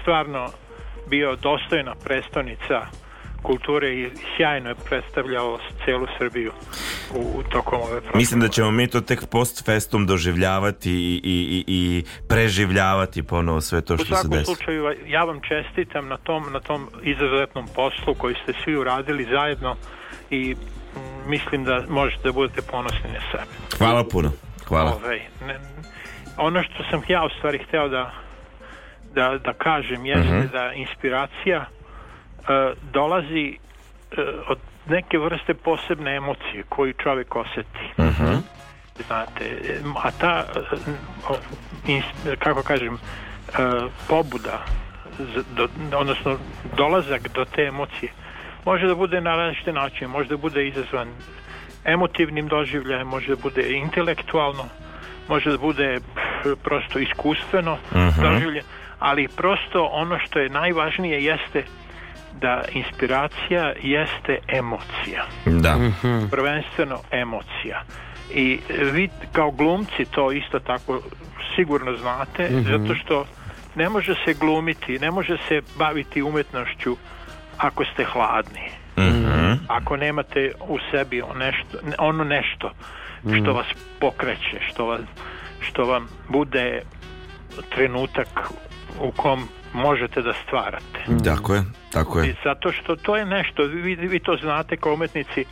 stvarno bio dostojna prestonica kulture i sjajno je predstavljao celu Srbiju u, u tokom ove prošle. Mislim da ćemo mi to tek post festom doživljavati i, i, i preživljavati ponovo sve to što se desi. U svakom slučaju ja vam čestitam na tom, na tom izuzetnom poslu koji ste svi uradili zajedno i mislim da možete da budete ponosni na sebe. Hvala puno. Hvala. Ove, ovaj, ne, ono što sam ja u stvari hteo da da, da kažem jeste uh mhm. -huh. da inspiracija E, dolazi e, od neke vrste posebne emocije koju čovek oseti. Uh mhm. -huh. Znate, a ta, e, kako kažem, pobuda, odnosno dolazak do te emocije, može da bude na različite načine, može da bude izazvan emotivnim doživljajem, može da bude intelektualno, može da bude prosto iskustveno uh mhm. -huh. doživlje, ali prosto ono što je najvažnije jeste uh, da inspiracija jeste emocija. Da. Mhm. Prvenstveno emocija. I vi kao glumci to isto tako sigurno znate, mm -hmm. zato što ne može se glumiti, ne može se baviti umetnošću ako ste hladni. Mm -hmm. Ako nemate u sebi nešto, ono nešto što mhm. vas pokreće, što, vas, što vam bude trenutak u kom možete da stvarate. Mm. Tako je, tako je. I zato što to je nešto, vi, vi to znate kao umetnici,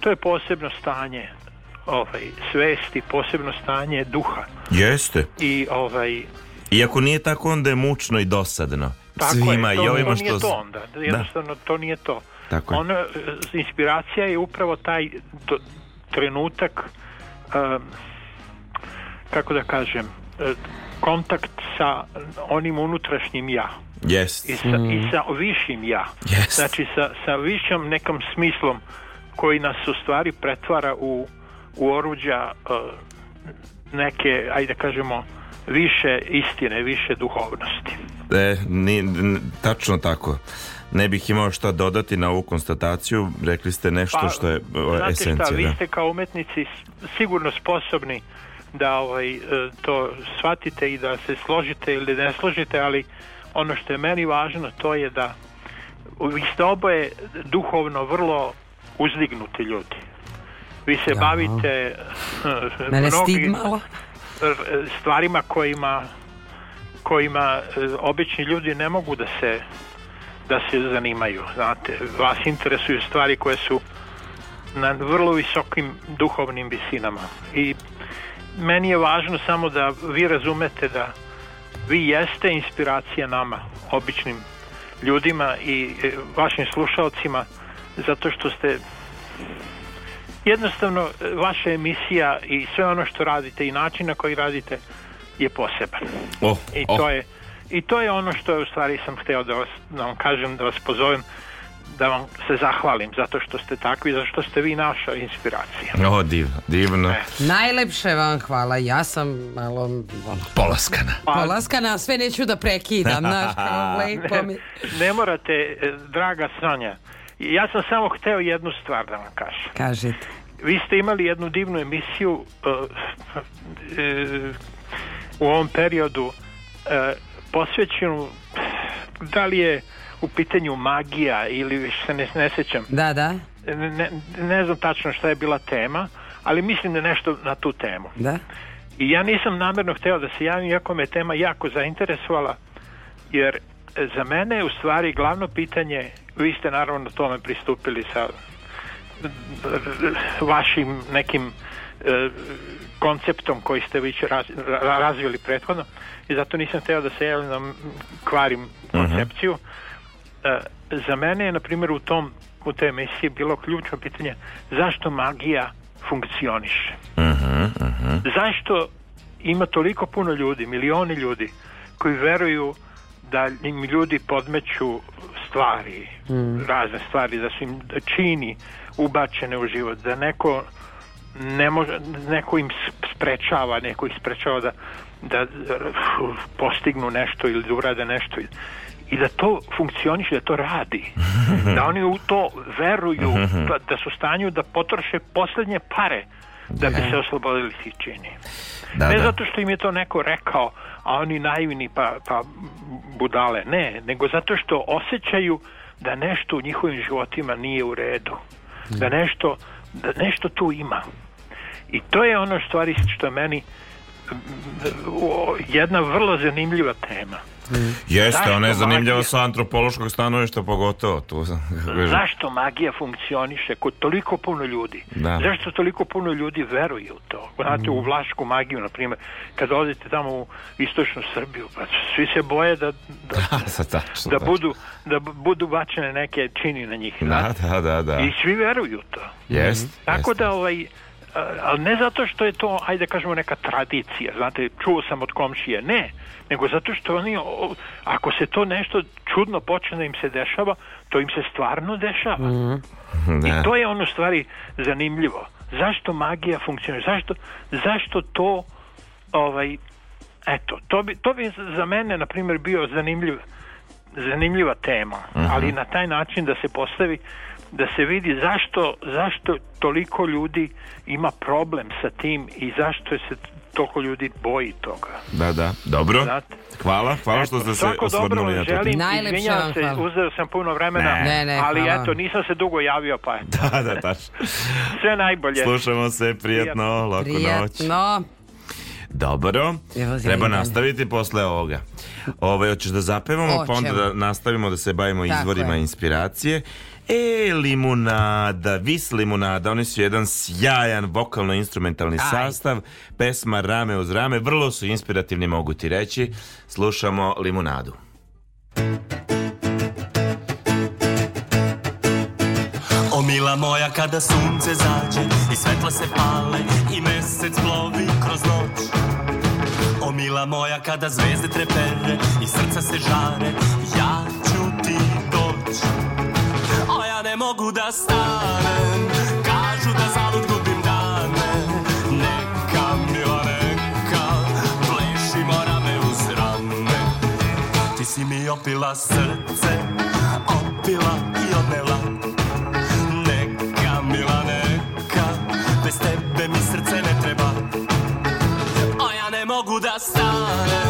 to je posebno stanje ovaj, svesti, posebno stanje duha. Jeste. I ovaj... Iako nije tako, onda je mučno i dosadno. Tako Svima, je, to, i ovima što... nije to onda, da. jednostavno da. to nije to. Tako je. Ono, inspiracija je upravo taj do, trenutak, um, kako da kažem, e, kontakt sa onim unutrašnjim ja. Yes. I, sa, mm. I hmm. sa višim ja. Yes. Znači sa, sa višom nekom smislom koji nas u stvari pretvara u, u oruđa uh, neke, ajde da kažemo, više istine, više duhovnosti. E, ni, tačno tako. Ne bih imao šta dodati na ovu konstataciju, rekli ste nešto pa, što je o, znate esencija. Znate šta, vi da. ste kao umetnici sigurno sposobni da ovaj, e, to shvatite i da se složite ili ne složite, ali ono što je meni važno to je da vi ste oboje duhovno vrlo uzdignuti ljudi. Vi se ja. bavite mnogim stvarima kojima kojima e, obični ljudi ne mogu da se da se zanimaju, znate. Vas interesuju stvari koje su na vrlo visokim duhovnim visinama i meni je važno samo da vi razumete da vi jeste inspiracija nama, običnim ljudima i e, vašim slušalcima, zato što ste jednostavno e, vaša emisija i sve ono što radite i način na koji radite je poseban. Oh, I, oh. to oh. je, I to je ono što u stvari sam hteo da, vas, da vam kažem, da vas pozovem da vam se zahvalim zato što ste takvi, zato što ste vi naša inspiracija. O, divno, divno. E. Najlepše vam hvala, ja sam malo... Polaskana. Pa... Polaskana, sve neću da prekidam, (laughs) naš (laughs) lepo mi... ne, ne morate, e, draga Sanja, ja sam samo hteo jednu stvar da vam kažem. Kažete. Vi ste imali jednu divnu emisiju uh, uh, u ovom periodu uh, posvećenu da li je u pitanju magija ili se ne, ne sećam. Da, da. Ne, ne znam tačno šta je bila tema, ali mislim da nešto na tu temu. Da. I ja nisam namerno hteo da se javim, iako me tema jako zainteresovala, jer za mene je u stvari glavno pitanje, vi ste naravno na tome pristupili sa vašim nekim e, konceptom koji ste već raz, razvili prethodno i zato nisam hteo da se javim da kvarim mhm. koncepciju. Uh -huh. E, za mene je, na primjer, u tom u toj emisiji bilo ključno pitanje zašto magija funkcioniše. Uh -huh, uh -huh. Zašto ima toliko puno ljudi, milioni ljudi, koji veruju da im ljudi podmeću stvari, mm. razne stvari, da su im da čini ubačene u život, da neko ne može, neko im sprečava, neko ih sprečava da, da, da postignu nešto ili da urade nešto i da to funkcioniše, da to radi. Mhm. Da oni u to veruju, da, da su stanju da potroše poslednje pare da bi se oslobodili tih čini. Da, ne da. zato što im je to neko rekao, a oni naivni pa, pa budale, ne, nego zato što osjećaju da nešto u njihovim životima nije u redu. Da nešto, da nešto tu ima. I to je ono stvari što meni jedna vrlo zanimljiva tema. Mm. Jeste, Zašto ona je zanimljiva sa antropološkog stanovišta pogotovo. Tu (laughs) Zašto magija funkcioniše kod toliko puno ljudi? Da. Zašto toliko puno ljudi veruju u to? Znate, mm. u vlašku magiju, na primjer, kad odete tamo u istočnu Srbiju, pa svi se boje da, da, (laughs) da, da, tačno, da budu, da budu bačene neke čini na njih. Da, da, da, da. I svi veruju u to. Jest, mm. Tako jest. da, ovaj, ali ne zato što je to, ajde da kažemo, neka tradicija, znate, čuo sam od komšije, ne, nego zato što oni, ako se to nešto čudno počne da im se dešava, to im se stvarno dešava. Mm. Da. I to je ono stvari zanimljivo. Zašto magija funkcionira? Zašto, zašto to ovaj, eto, to bi, to bi za mene, na primjer, bio zanimljiv, zanimljiva tema, mm -hmm. ali na taj način da se postavi da se vidi zašto, zašto toliko ljudi ima problem sa tim i zašto se toliko ljudi boji toga. Da, da, dobro. Znate? Hvala, hvala što ste se osvrnuli na to. Želim, Najlepša se, uzeo sam puno vremena, ne. Ne, ali hvala. eto, nisam se dugo javio, pa... Da, da, taš. Sve najbolje. Slušamo se, prijatno. laku noć. Prijatno. Dobro, treba nastaviti posle ovoga. Ove, ovaj, hoćeš da zapevamo, Očemo. pa onda da nastavimo da se bavimo Tako izvorima je. inspiracije. E, limunada, vis limunada, oni su jedan sjajan vokalno-instrumentalni sastav, pesma rame uz rame, vrlo su inspirativni mogu ti reći, slušamo limunadu. O mila moja kada sunce zađe i svetla se pale i mesec plovi kroz noć O mila moja kada zvezde trepere i srca se žare mogu da stanem Kažu da zalud gubim dane Neka, mila neka Plešimo rame uz rame Ti si mi opila srce Opila i odnela Neka, mila neka Bez tebe mi srce ne treba A ja ne mogu da stanem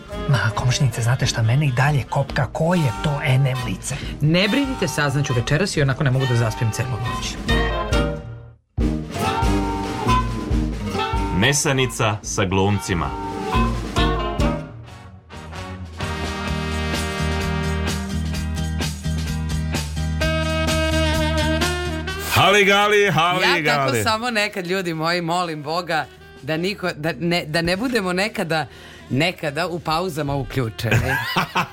Ma, komšnice, znate šta, mene i dalje kopka, ko je to enem lice? Ne brinite, saznaću večeras i onako ne mogu da zaspim celu noć. Mesanica sa glumcima Haligali, haligali. Ja tako samo nekad, ljudi moji, molim Boga da, niko, da, ne, da ne budemo nekada nekada u pauzama uključeni.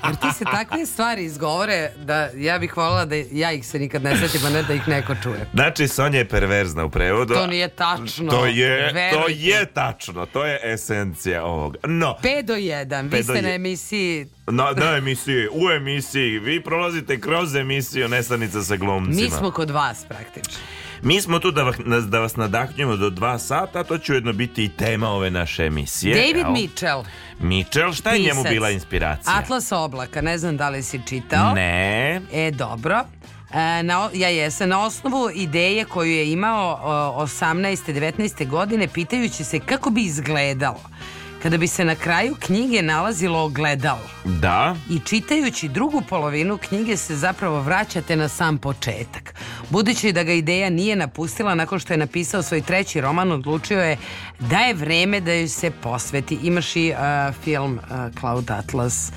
Jer ti se takve stvari izgovore da ja bih voljela da ja ih se nikad ne setim, a ne da ih neko čuje. Znači, Sonja je perverzna u prevodu. To nije tačno. To je, Verujte. to je tačno. To je esencija ovog. No. 5 do 1. Vi ste je... na emisiji na, na emisiji, u emisiji. Vi prolazite kroz emisiju Nestanica sa glumcima. Mi smo kod vas praktično. Mi smo tu da vas, da vas nadahnjujemo do dva sata, to će ujedno biti i tema ove naše emisije. David Evo. Mitchell. Mitchell, šta je Pisac. njemu bila inspiracija? Atlas oblaka, ne znam da li si čitao. Ne. E, dobro. E, na, ja jesam na osnovu ideje koju je imao o, 18. 19. godine pitajući se kako bi izgledalo kada bi se na kraju knjige nalazilo ogledalo. Da. I čitajući drugu polovinu knjige se zapravo vraćate na sam početak. Budući da ga ideja nije napustila nakon što je napisao svoj treći roman, odlučio je da je vreme da joj se posveti. Imaš i uh, film uh, Cloud Atlas.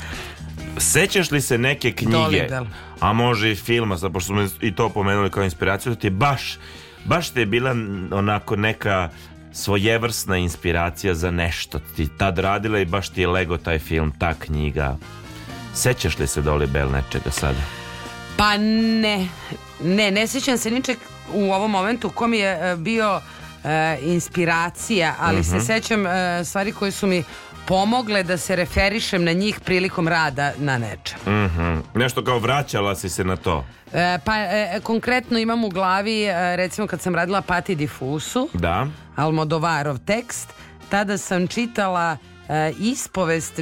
Sećaš li se neke knjige? Dolidel. A može i filma, sad pošto smo i to pomenuli kao inspiraciju, da ti baš, baš te je bila onako neka svojevrsna inspiracija za nešto ti tad radila i baš ti je lego taj film, ta knjiga. Sećaš li se Doli Bell nečega sada? Pa ne, ne, ne sećam se ničeg u ovom momentu ko mi je e, bio uh, inspiracija, ali uh -huh. se mhm. sećam uh, stvari koje su mi pomogle da se referišem na njih prilikom rada na nečem. Mm -hmm. Nešto kao vraćala si se na to. E, pa e, e, konkretno imam u glavi e, recimo kad sam radila Pati Difusu. Da. Almodovarov tekst, tada sam čitala Eh, ispovest,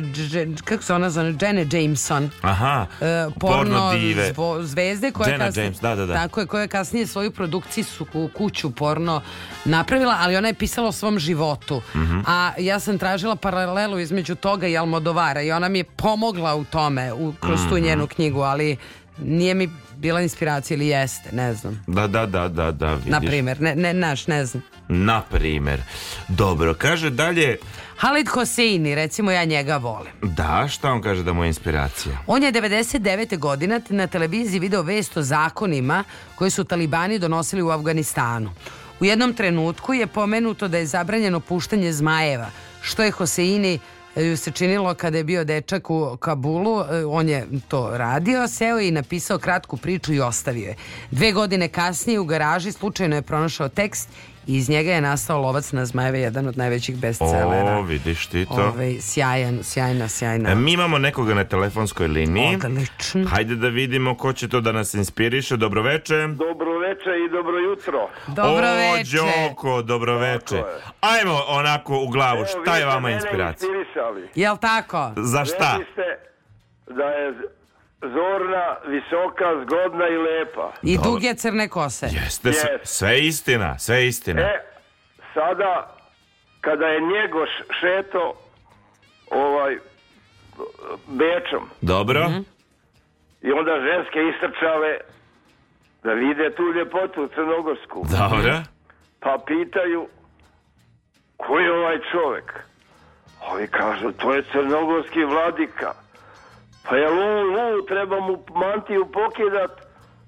kako se ona zove, Jane Jameson. Aha, eh, porno, porno dive. zvezde koja Jenna kasnije, James, da, da, da. Tako je, koja je kasnije svoju produkcijsku kuću porno napravila, ali ona je pisala o svom životu. Mm -hmm. A ja sam tražila paralelu između toga i Almodovara i ona mi je pomogla u tome, u, kroz mm -hmm. tu mhm. njenu knjigu, ali nije mi bila inspiracija ili jeste, ne znam. Da, da, da, da, da, vidiš. Na primer, ne, ne, naš, ne znam. Na primer. Dobro, kaže dalje... Halid Hoseini, recimo ja njega volim. Da, šta on kaže da mu je inspiracija? On je 99. godina na televiziji video vest o zakonima koje su talibani donosili u Afganistanu. U jednom trenutku je pomenuto da je zabranjeno puštanje zmajeva, što je Hoseini e, se činilo kada je bio dečak u Kabulu, e, on je to radio, seo je i napisao kratku priču i ostavio je. Dve godine kasnije u garaži slučajno je pronašao tekst iz njega je nastao Lovac na zmajeve, jedan od najvećih bestsellera. O, vidiš ti to. Ove, ovaj, sjajan, sjajna, sjajna. E, mi imamo nekoga na telefonskoj liniji. Odlično. Hajde da vidimo ko će to da nas inspiriše. Dobroveče. Dobroveče i dobro jutro. Dobroveče. O, Đoko, dobroveče. Ajmo onako u glavu, e, šta je vama inspiracija? Jel tako? Za šta? Rekli ste da je zorna, visoka, zgodna i lepa. I duge crne kose. Jeste, yes. sve, istina, sve istina. E, sada, kada je Njegoš šeto ovaj, Bečom. Dobro. Mm -hmm. I onda ženske istrčale da vide tu ljepotu Crnogorsku. Dobro. Pa pitaju ko je ovaj čovjek? Ovi kažu, to je crnogorski vladika. Pa je lu, lu, treba mu mantiju pokidat,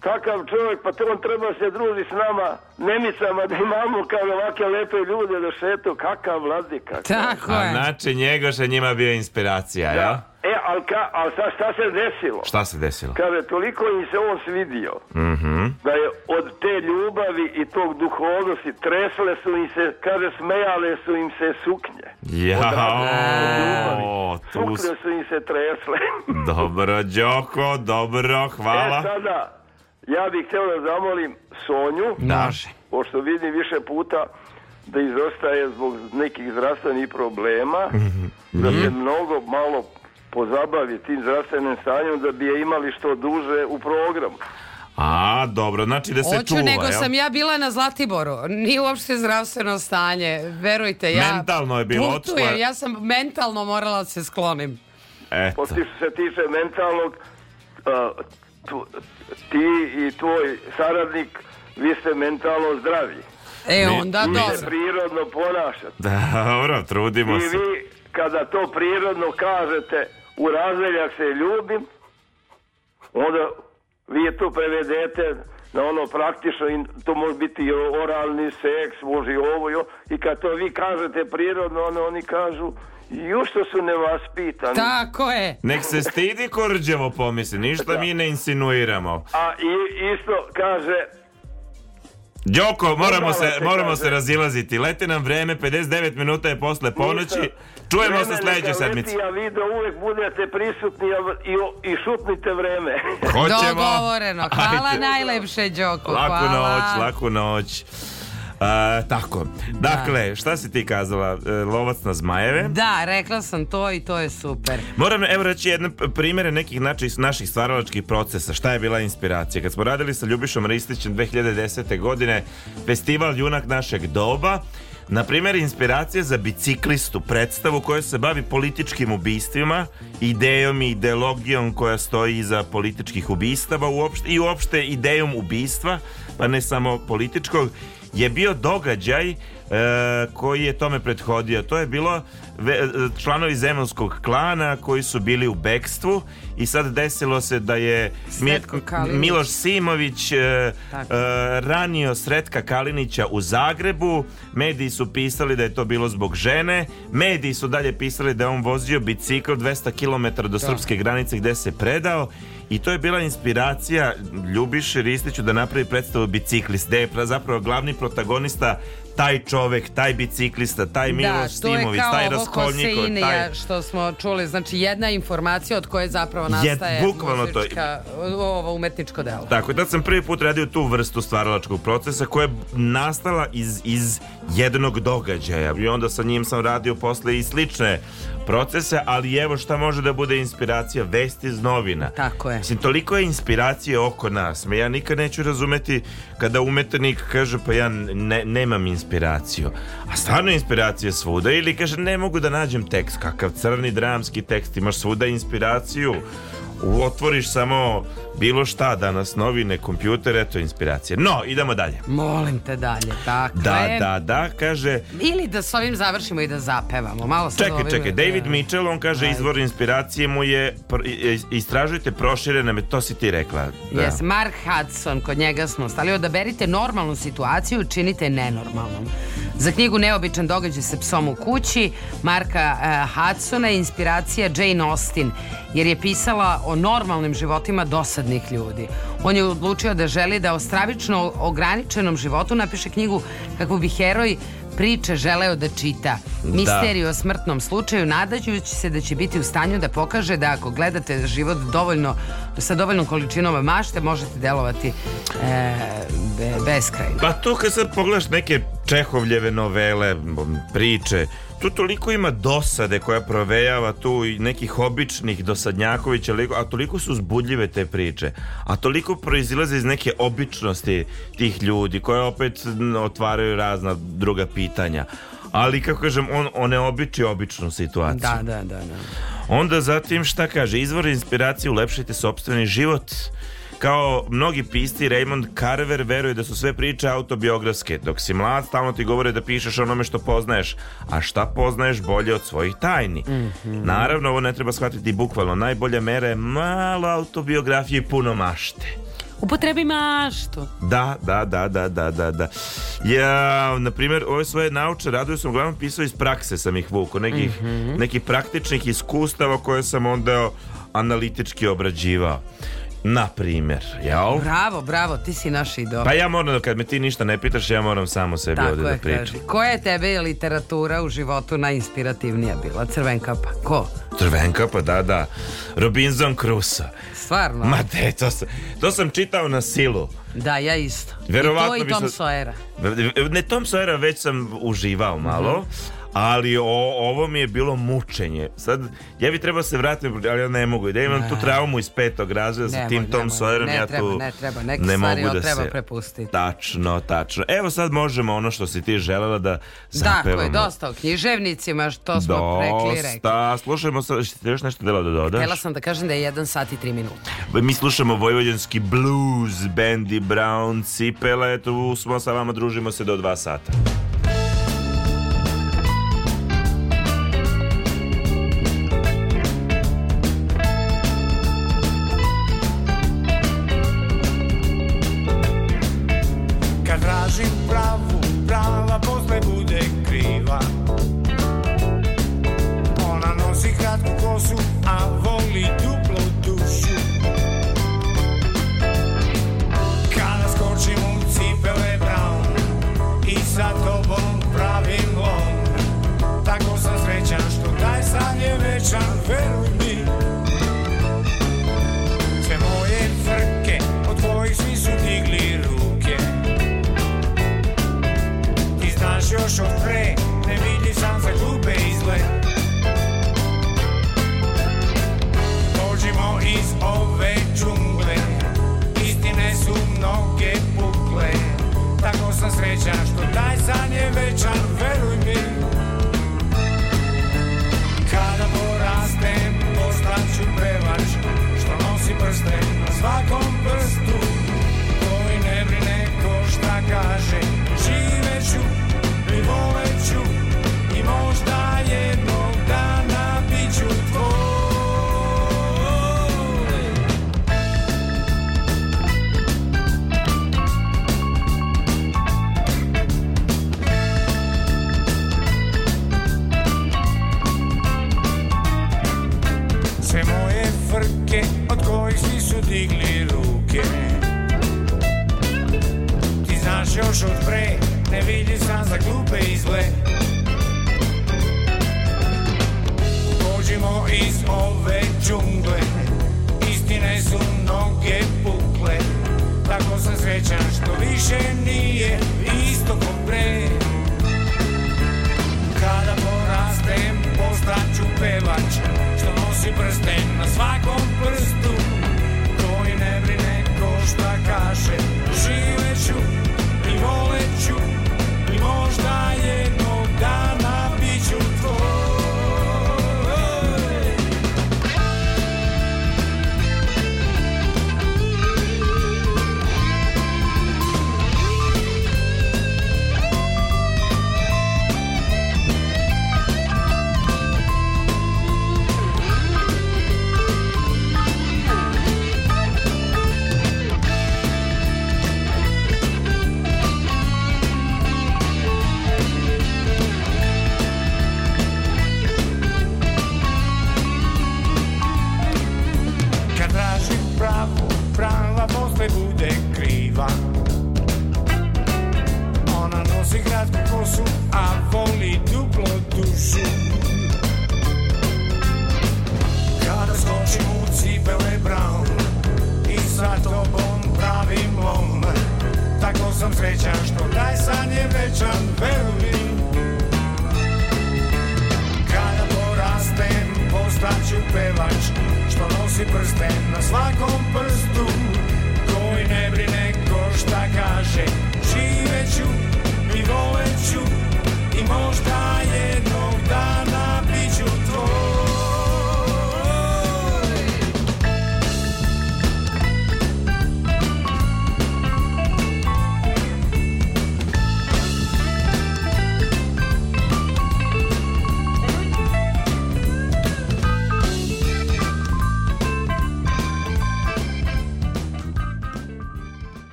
takav čovjek, pa on treba se druži s nama, nemicama, da imamo kao ovake lepe ljude da šetu, kakav vladika. Tako je. A znači Njegoša njima bio inspiracija, da. ja? E, ali al sad šta se desilo? Šta se desilo? Kaže, toliko im se on svidio mm -hmm. da je od te ljubavi i tog duhovnosti tresle su im se, kaže, smejale su im se suknje. Jao, o, tu... Suknje su im se tresle. (laughs) dobro, Đoko, dobro, hvala. E, sada, ja bih htio da zamolim Sonju, Daže. pošto vidim više puta da izostaje zbog nekih zdravstvenih problema, mm -hmm. da se mnogo malo pozabavi tim zdravstvenim stanjem da bi je imali što duže u programu. A, dobro, znači da se Oću, čuva. nego ja? sam ja bila na Zlatiboru. Nije uopšte zdravstveno stanje. Verujte, ja... Mentalno je bilo. Putujem, odsla... ja sam mentalno morala da se sklonim. Eto. Pošto se tiče mentalnog, uh, tu, ti i tvoj saradnik, vi ste mentalno zdravi. E, onda mi dobro. se prirodno ponašate. (laughs) Dobro, trudimo I se. I vi, kada to prirodno kažete, u razveljak se ljubim, onda vi to prevedete na ono praktično, to može biti i oralni seks, može i ovo i kad to vi kažete prirodno, onda oni kažu, ju što su nevaspitani. Tako je. Nek se stidi Korđevo pomisli, ništa da. mi ne insinuiramo. A i, isto kaže, Djoko, moramo, se, moramo se razilaziti. Lete nam vreme, 59 minuta je posle ponoći. Čujemo se sledeće sedmice. Ja video da uvek budete prisutni i, i šutnite vreme. Hoćemo. Dogovoreno. Hvala Ajde. najlepše, Djoko. Laku Hvala. noć, laku noć. A, tako. Dakle, da. Dakle, šta si ti kazala? E, lovac na zmajeve? Da, rekla sam to i to je super. Moram evo reći jedan primere nekih naših, naših stvaralačkih procesa. Šta je bila inspiracija? Kad smo radili sa Ljubišom Ristićem 2010. godine, festival Junak našeg doba, na primjer, inspiracija za biciklistu, predstavu koja se bavi političkim ubistvima, idejom i ideologijom koja stoji iza političkih ubistava uopšte, i uopšte idejom ubistva, pa ne samo političkog je bio događaj e, koji je tome prethodio. To je bilo e, članovi zemonskog klana koji su bili u bekstvu i sad desilo se da je Sretko Miloš Simović e, e, ranio Sretka Kalinića u Zagrebu. Mediji su pisali da je to bilo zbog žene. Mediji su dalje pisali da je on vozio bicikl 200 km do da. srpske granice gde se predao i to je bila inspiracija Ljubiše Ristiću da napravi predstavu Biciklist, gde je zapravo glavni protagonista taj čovek, taj biciklista, taj da, Miloš da, Stimović, taj Raskolnikov, taj što smo čuli, znači jedna informacija od koje zapravo nastaje je, bukvalno to ovo umetničko delo. Tako, da sam prvi put radio tu vrstu stvaralačkog procesa koja je nastala iz iz jednog događaja. I onda sa njim sam radio posle i slične procese, ali evo šta može da bude inspiracija, vest iz novina. Tako je. Mislim, toliko je inspiracije oko nas. Ja nikad neću razumeti kada umetnik kaže pa ja ne, nemam inspiraciju. A stvarno inspiracija svuda ili kaže ne mogu da nađem tekst, kakav crni dramski tekst, imaš svuda inspiraciju. Otvoriš samo bilo šta danas, novine, kompjuter, eto inspiracije. No, idemo dalje. Molim te dalje, tako da, je. Da, da, kaže... Ili da s ovim završimo i da zapevamo, malo sad Čekaj, ovim... čekaj, David Mitchell, on kaže, Ajde. izvor inspiracije mu je, istražujte proširene, me, to si ti rekla. Da. Yes, Mark Hudson, kod njega smo stali, odaberite normalnu situaciju, činite nenormalnom. Za knjigu Neobičan događaj se psom u kući, Marka uh, Hudsona inspiracija Jane Austen, jer je pisala o normalnim životima dosad dosadnih ljudi. On je odlučio da želi da o stravično ograničenom životu napiše knjigu kako bi heroj priče želeo da čita. Da. Misteriju o smrtnom slučaju, nadađujući se da će biti u stanju da pokaže da ako gledate život dovoljno, sa dovoljnom količinom mašte, možete delovati e, beskrajno. Pa to kad sad pogledaš neke Čehovljeve novele, priče, tu toliko ima dosade koja provejava tu i nekih običnih dosadnjakovića, a toliko su uzbudljive te priče, a toliko proizilaze iz neke običnosti tih ljudi koje opet otvaraju razna druga pitanja. Ali, kako kažem, on oneobiči običnu situaciju. Da, da, da, da. Onda zatim šta kaže, izvor inspiracije ulepšajte sobstveni život Kao mnogi pisti, Raymond Carver veruje da su sve priče autobiografske, dok si mlad stalno ti govore da pišeš onome što poznaješ, a šta poznaješ bolje od svojih tajni. Mm -hmm. Naravno, ovo ne treba shvatiti bukvalno. Najbolja mera je malo autobiografije i puno mašte. Upotrebi maštu. Da, da, da, da, da, da, da. Ja, na primjer, ove svoje nauče radove sam uglavnom pisao iz prakse sam ih vuko, nekih, mm -hmm. nekih praktičnih iskustava koje sam onda analitički obrađivao. Na primjer, jel? Bravo, bravo, ti si naš idol. Pa ja moram, da, kad me ti ništa ne pitaš, ja moram samo sebi Tako ovdje je, da pričam. Kaži. Koja je tebe literatura u životu najinspirativnija bila? Crvenkapa, ko? Crvenkapa, da, da. Robinson Crusoe. Stvarno? Ma de, to, sam, to sam čitao na silu. Da, ja isto. Verovatno I to i Tom Sojera. Ne, Tom Sojera već sam uživao malo, mm -hmm ali o, ovo mi je bilo mučenje. Sad, ja bi trebao da se vratiti, ali ja ne mogu. Ja da imam ne. tu traumu iz petog razreda sa tim Tom Sawyerom. Ne ja treba, tu ne treba. Neke ne stvari mogu da treba se... prepustiti. Tačno, tačno. Evo sad možemo ono što si ti želela da zapevamo. Dakle, dosta o književnicima, što smo dosta, rekli. Dosta, slušajmo sad, još nešto delo da dodaš? Htjela sam da kažem da je 1 sat i 3 minuta. Mi slušamo vojvođanski blues, Bendy Brown, Cipela, eto, smo sa vama družimo se do 2 sata.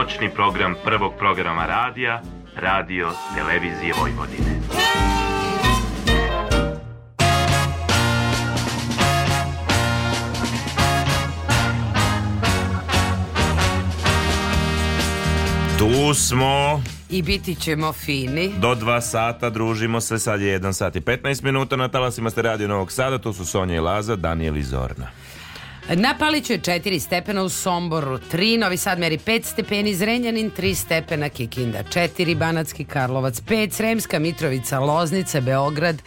noćni program prvog programa radija, radio, televizije Vojvodine. Tu smo. I biti ćemo fini. Do dva sata družimo se, sad je jedan sat i 15 minuta, na talasima ste radio Novog Sada, To su Sonja i Laza, Daniel i Zorna. Na Paliću je 4 stepena u Somboru, 3 Novi Sad meri 5 stepeni, Zrenjanin 3 stepena Kikinda, 4 Banatski Karlovac, 5 Sremska Mitrovica, Loznica, Beograd,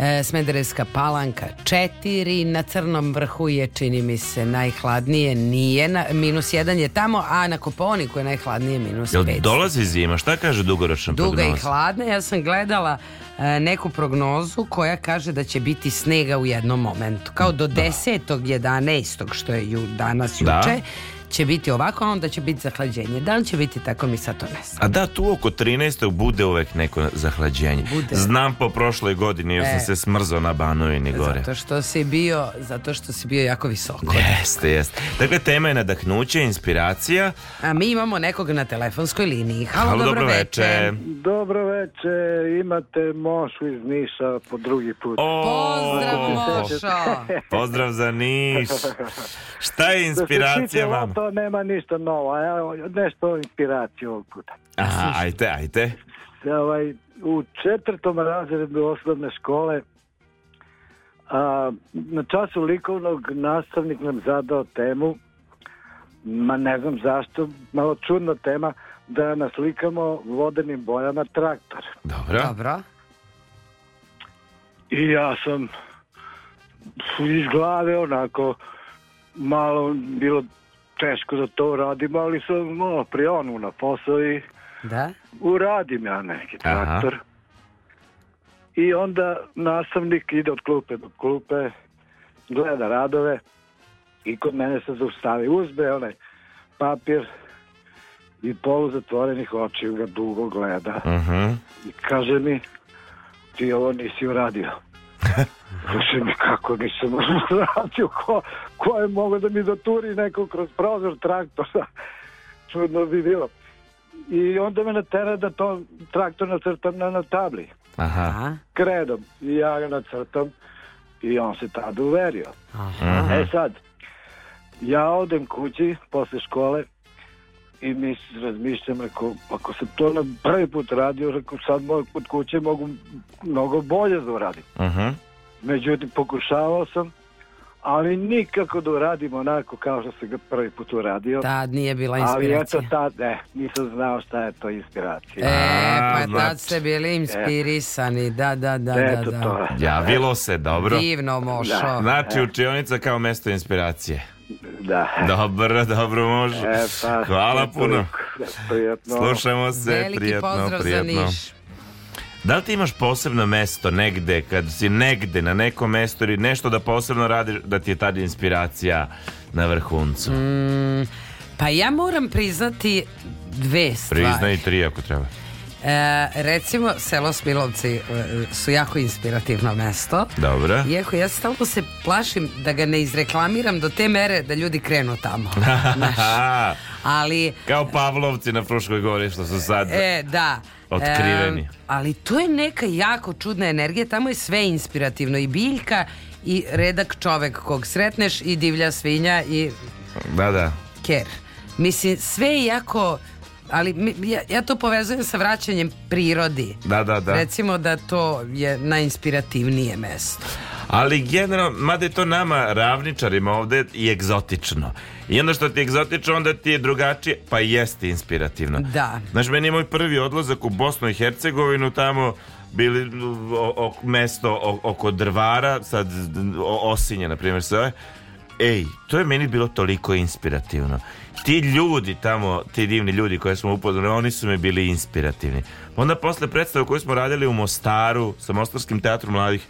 e, Smederevska palanka 4, na Crnom vrhu je čini mi se najhladnije, nije, na, minus 1 je tamo, a na Koponiku je najhladnije minus 5. Jel dolazi zima, šta kaže dugoročna Duga prognoza? Duga i hladna, ja sam gledala e, neku prognozu koja kaže da će biti snega u jednom momentu, kao do da. 10. 11. što je ju, danas da. juče. Da će biti ovako, a onda će biti zahlađenje. Da li će biti tako, mi sad to ne znam. A da, tu oko 13. bude uvek neko zahlađenje. Bude. Znam po prošloj godini, jer sam e. se smrzao na Banovini gore. Zato što si bio, zato što si bio jako visoko. Jeste, jeste. Dakle, tema je nadahnuće, inspiracija. A mi imamo nekog na telefonskoj liniji. Halo, Halo dobro, veče. veče. Dobro veče, imate Mošu iz Niša po drugi put. O, Pozdrav, Mošo. Pozdrav za Niš. (laughs) Šta je da inspiracija vam? to nema ništa novo, nešto inspiraciju ovog puta. Aha, ajte, ajte. Ovaj, u četvrtom razredu osnovne škole a, na času likovnog nastavnik nam zadao temu ma ne znam zašto, malo čudna tema, da naslikamo vodenim bojama traktor. Dobro. Dobro. I ja sam iz glave onako malo bilo teško da to uradim, ali sam malo prionu na posao i da? uradim ja neki traktor. Aha. I onda nastavnik ide od klupe do klupe, gleda radove i kod mene se zaustavi. Uzme onaj papir i polu zatvorenih očiju ga dugo gleda. Uh I kaže mi, ti ovo nisi uradio. Mislim, kako nisam vratio, ko, ko je mogao da mi zaturi neko kroz prozor traktora? Da, čudno bi bilo. I onda me natera da to traktor nacrtam na, na tabli. Aha. Kredom. I ja ga nacrtam i on se tad uverio. Aha. E sad, ja odem kući posle škole i mislim, razmišljam, rekao, ako sam to na prvi put radio, rekao, sad moj kod kuće mogu mnogo bolje da uradim. Uh -huh. Međutim, pokušavao sam, ali nikako da uradim onako kao što se ga prvi put uradio. Tad nije bila inspiracija. Ali eto tad, ne, nisam znao šta je to inspiracija. E, pa znači. tad ste bili e. inspirisani, e. da, da, da. Eto da, da. to. Javilo se, dobro. Divno, mošo. Da. Znači, e. učionica kao mesto inspiracije. Da. Dobro, dobro može. E, pa, Hvala puno. Prijatno. Slušamo se, Veliki prijatno, prijatno. Da li ti imaš posebno mesto negde, kad si negde na nekom mestu ili nešto da posebno radiš, da ti je tada inspiracija na vrhuncu? Mm, pa ja moram priznati dve stvari. Priznaj tri ako treba. E, recimo, selo Smilovci e, su jako inspirativno mesto. Dobro. Iako ja stalno se plašim da ga ne izreklamiram do te mere da ljudi krenu tamo. (laughs) Znaš. Ali... Kao Pavlovci na Fruškoj gori što su sad... E, da. Otkriveni. E, ali to je neka jako čudna energija. Tamo je sve inspirativno. I biljka i redak čovek kog sretneš i divlja svinja i... Da, da. Ker. Mislim, sve je jako ali ja, ja to povezujem sa vraćanjem prirodi. Da, da, da. Recimo da to je najinspirativnije mesto. Ali generalno, mada je to nama ravničarima ovde i egzotično. I onda što ti je egzotično, onda ti je drugačije, pa jeste inspirativno. Da. Znaš, meni je moj prvi odlazak u Bosnu i Hercegovinu tamo bili o, o, mesto o, oko drvara, sad o, osinje, na primjer, sve. Ej, to je meni bilo toliko inspirativno ti ljudi tamo, ti divni ljudi koje smo upoznali, oni su mi bili inspirativni. Onda posle predstave koju smo radili u Mostaru sa Mostarskim teatrom mladih,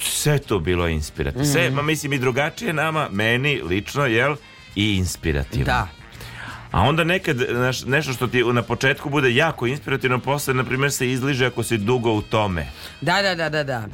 sve to bilo inspirativno. Sve, mhm. ma mislim i drugačije nama, meni lično, jel, i inspirativno. Da. A onda nekad nešto što ti na početku bude jako inspirativno, posle, na primjer, se izliže ako si dugo u tome. Da, da, da, da, da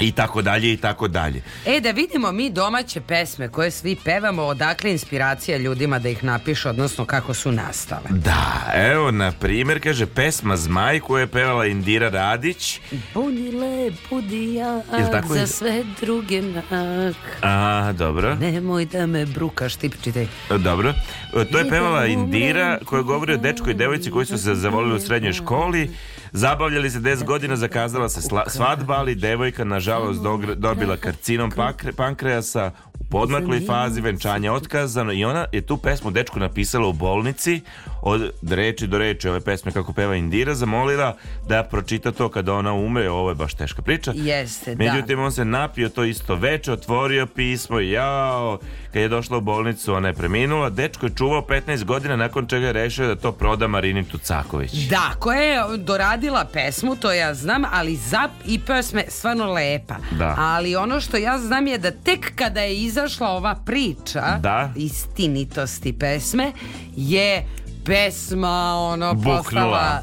i tako dalje i tako dalje. E da vidimo mi domaće pesme koje svi pevamo, odakle inspiracija ljudima da ih napišu, odnosno kako su nastale. Da, evo na primjer kaže pesma Zmaj koju je pevala Indira Radić. Budi Bunile budi ja tako... za sve druge mrak. A, dobro. Nemoj da me brukaš, ti čitaj. E, dobro. E, to je pevala Indira koja govori o dečkoj i devojci koji su se zavolili u srednjoj školi Zabavljali se 10 godina, zakazala se svadba, ali devojka nažalost dobila karcinom pankre, pankreasa u podmakloj fazi venčanja otkazano i ona je tu pesmu dečku napisala u bolnici od reči do reči ove pesme kako peva Indira zamolila da pročita to kada ona umre, ovo je baš teška priča. Jeste, da. Međutim, da. on se napio to isto veče, otvorio pismo, jao, kad je došla u bolnicu, ona je preminula, dečko je čuvao 15 godina nakon čega je rešio da to proda Marini Tucaković. Da, koja je doradila pesmu, to ja znam, ali zap i pesme stvarno lepa. Da. Ali ono što ja znam je da tek kada je izašla ova priča da. istinitosti pesme je pesma ono Buknula. postala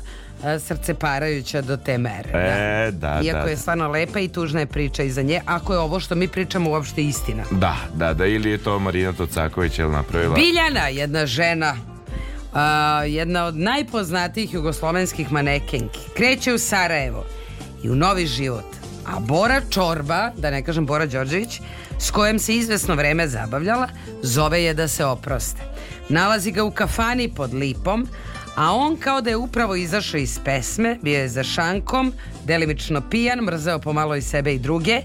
e, srce parajuća do te mere. E, da. da Iako da, je da. stvarno lepa i tužna je priča iza nje, ako je ovo što mi pričamo uopšte istina. Da, da, da, ili je to Marina Tocaković jel napravila. Biljana, jedna žena, uh, jedna od najpoznatijih jugoslovenskih manekenki, kreće u Sarajevo i u novi život. A Bora Čorba, da ne kažem Bora Đorđević, s kojom se izvesno vreme zabavljala, zove je da se oproste. Nalazi ga u kafani pod lipom, a on kao da je upravo izašao iz pesme, bio je za šankom, delimično pijan, mrzeo pomalo i sebe i druge.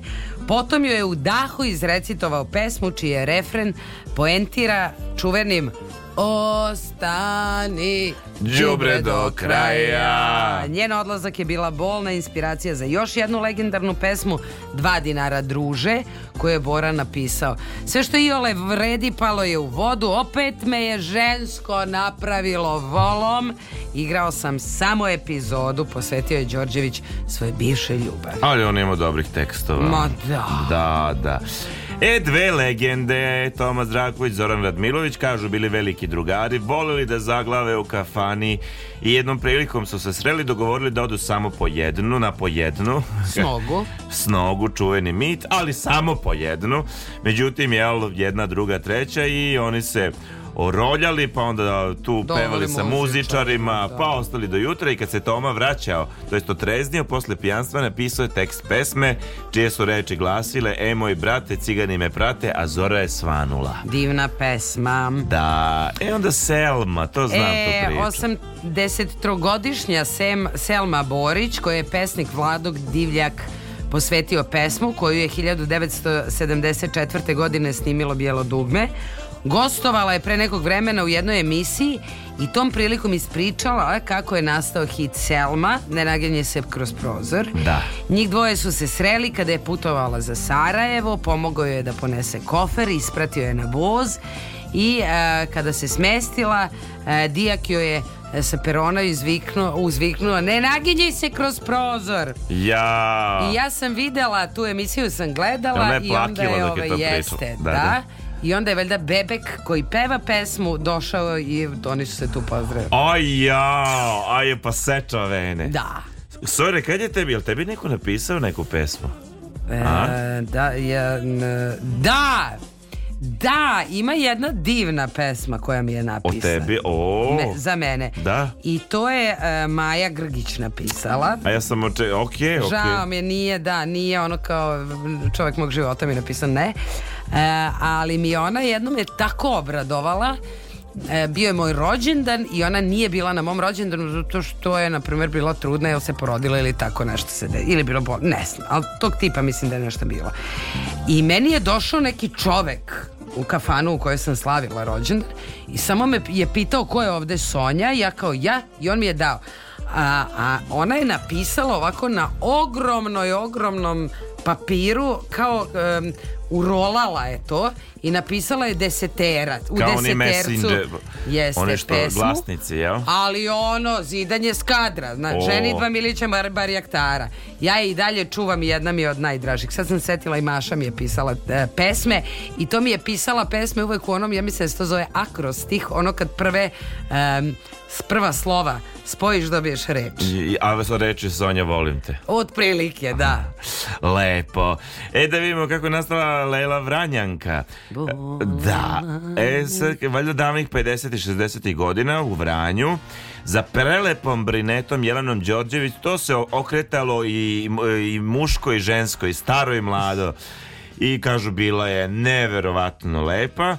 Potom joj je u dahu izrecitovao pesmu čiji je refren poentira čuvenim Ostani Đubre do kraja Njen odlazak je bila bolna inspiracija za još jednu legendarnu pesmu Dva dinara druže koju je Bora napisao Sve što ole vredi palo je u vodu Opet me je žensko napravilo volom Igrao sam samo epizodu Posvetio je Đorđević svoje bivše ljubavi Ali on ima dobrih tekstova Ma da Da, da E, dve legende, Tomas Draković, Zoran Radmilović, kažu bili veliki drugari, voleli da zaglave u kafani i jednom prilikom su se sreli, dogovorili da odu samo po jednu, na po jednu. Snogu. (laughs) Snogu, čuveni mit, ali samo po jednu. Međutim, jel, jedna, druga, treća i oni se oroljali, pa onda tu Dovali pevali sa muzičarima, da. pa ostali do jutra i kad se Toma vraćao, to jest otreznio, posle pijanstva napisao je tekst pesme, čije su reči glasile, e moj brate, cigani me prate, a Zora je svanula. Divna pesma. Da, e onda Selma, to znam e, tu priču. 83-godišnja Sem, Selma Borić, koja je pesnik Vladog Divljak posvetio pesmu koju je 1974. godine snimilo Bijelo dugme Gostovala je pre nekog vremena u jednoj emisiji i tom prilikom ispričala kako je nastao hit Selma, ne naginje se kroz prozor. Da. Njih dvoje su se sreli kada je putovala za Sarajevo, pomogao je da ponese kofer, ispratio je na voz i e, kada se smestila, e, Dijak joj je e, sa perona izviknuo, uzviknuo ne naginjaj se kroz prozor ja. i ja sam videla tu emisiju sam gledala ja i onda je, je ovaj, jeste da, da. da. I onda je valjda Bebek koji peva pesmu došao i oni su se tu pozdravili. Aj ja, aj pa seča vene. Da. Sore, kad je tebi, jel tebi neko napisao neku pesmu? E, da, ja, da, da, ima jedna divna pesma koja mi je napisana. O tebi, o. Me, za mene. Da. I to je uh, Maja Grgić napisala. A ja sam oče, okej, okay, okej. Okay. Žao mi je, nije, da, nije ono kao čovjek mog života mi je napisao, ne. E, ali mi ona jednom je tako obradovala e, bio je moj rođendan i ona nije bila na mom rođendanu zato što je na primjer bila trudna ili se porodila ili tako nešto se de, ili bilo bol, ne znam, ali tog tipa mislim da je nešto bilo i meni je došao neki čovek u kafanu u kojoj sam slavila rođendan i samo me je pitao ko je ovde Sonja ja kao ja i on mi je dao a, a ona je napisala ovako na ogromnoj, ogromnom papiru kao um, urolala je to i napisala je desetera u Kao desetercu jeste one što pesmu, glasnici, jel? ali ono zidanje skadra znači o. ženitva Milića Barbarjaktara ja je i dalje čuvam jedna mi je od najdražih sad sam setila i Maša mi je pisala e, pesme i to mi je pisala pesme uvek u onom ja mislim da se to zove akros akrostih ono kad prve um, s prva slova spojiš dobiješ reč. I, a vas reči Sonja volim te. Od prilike, da. Lepo. E da vidimo kako je nastala Leila Vranjanka. Da. E, sad, valjda davnih 50. i 60. godina u Vranju za prelepom brinetom Jelenom Đorđević to se okretalo i, i muško i žensko i staro i mlado i kažu bila je neverovatno lepa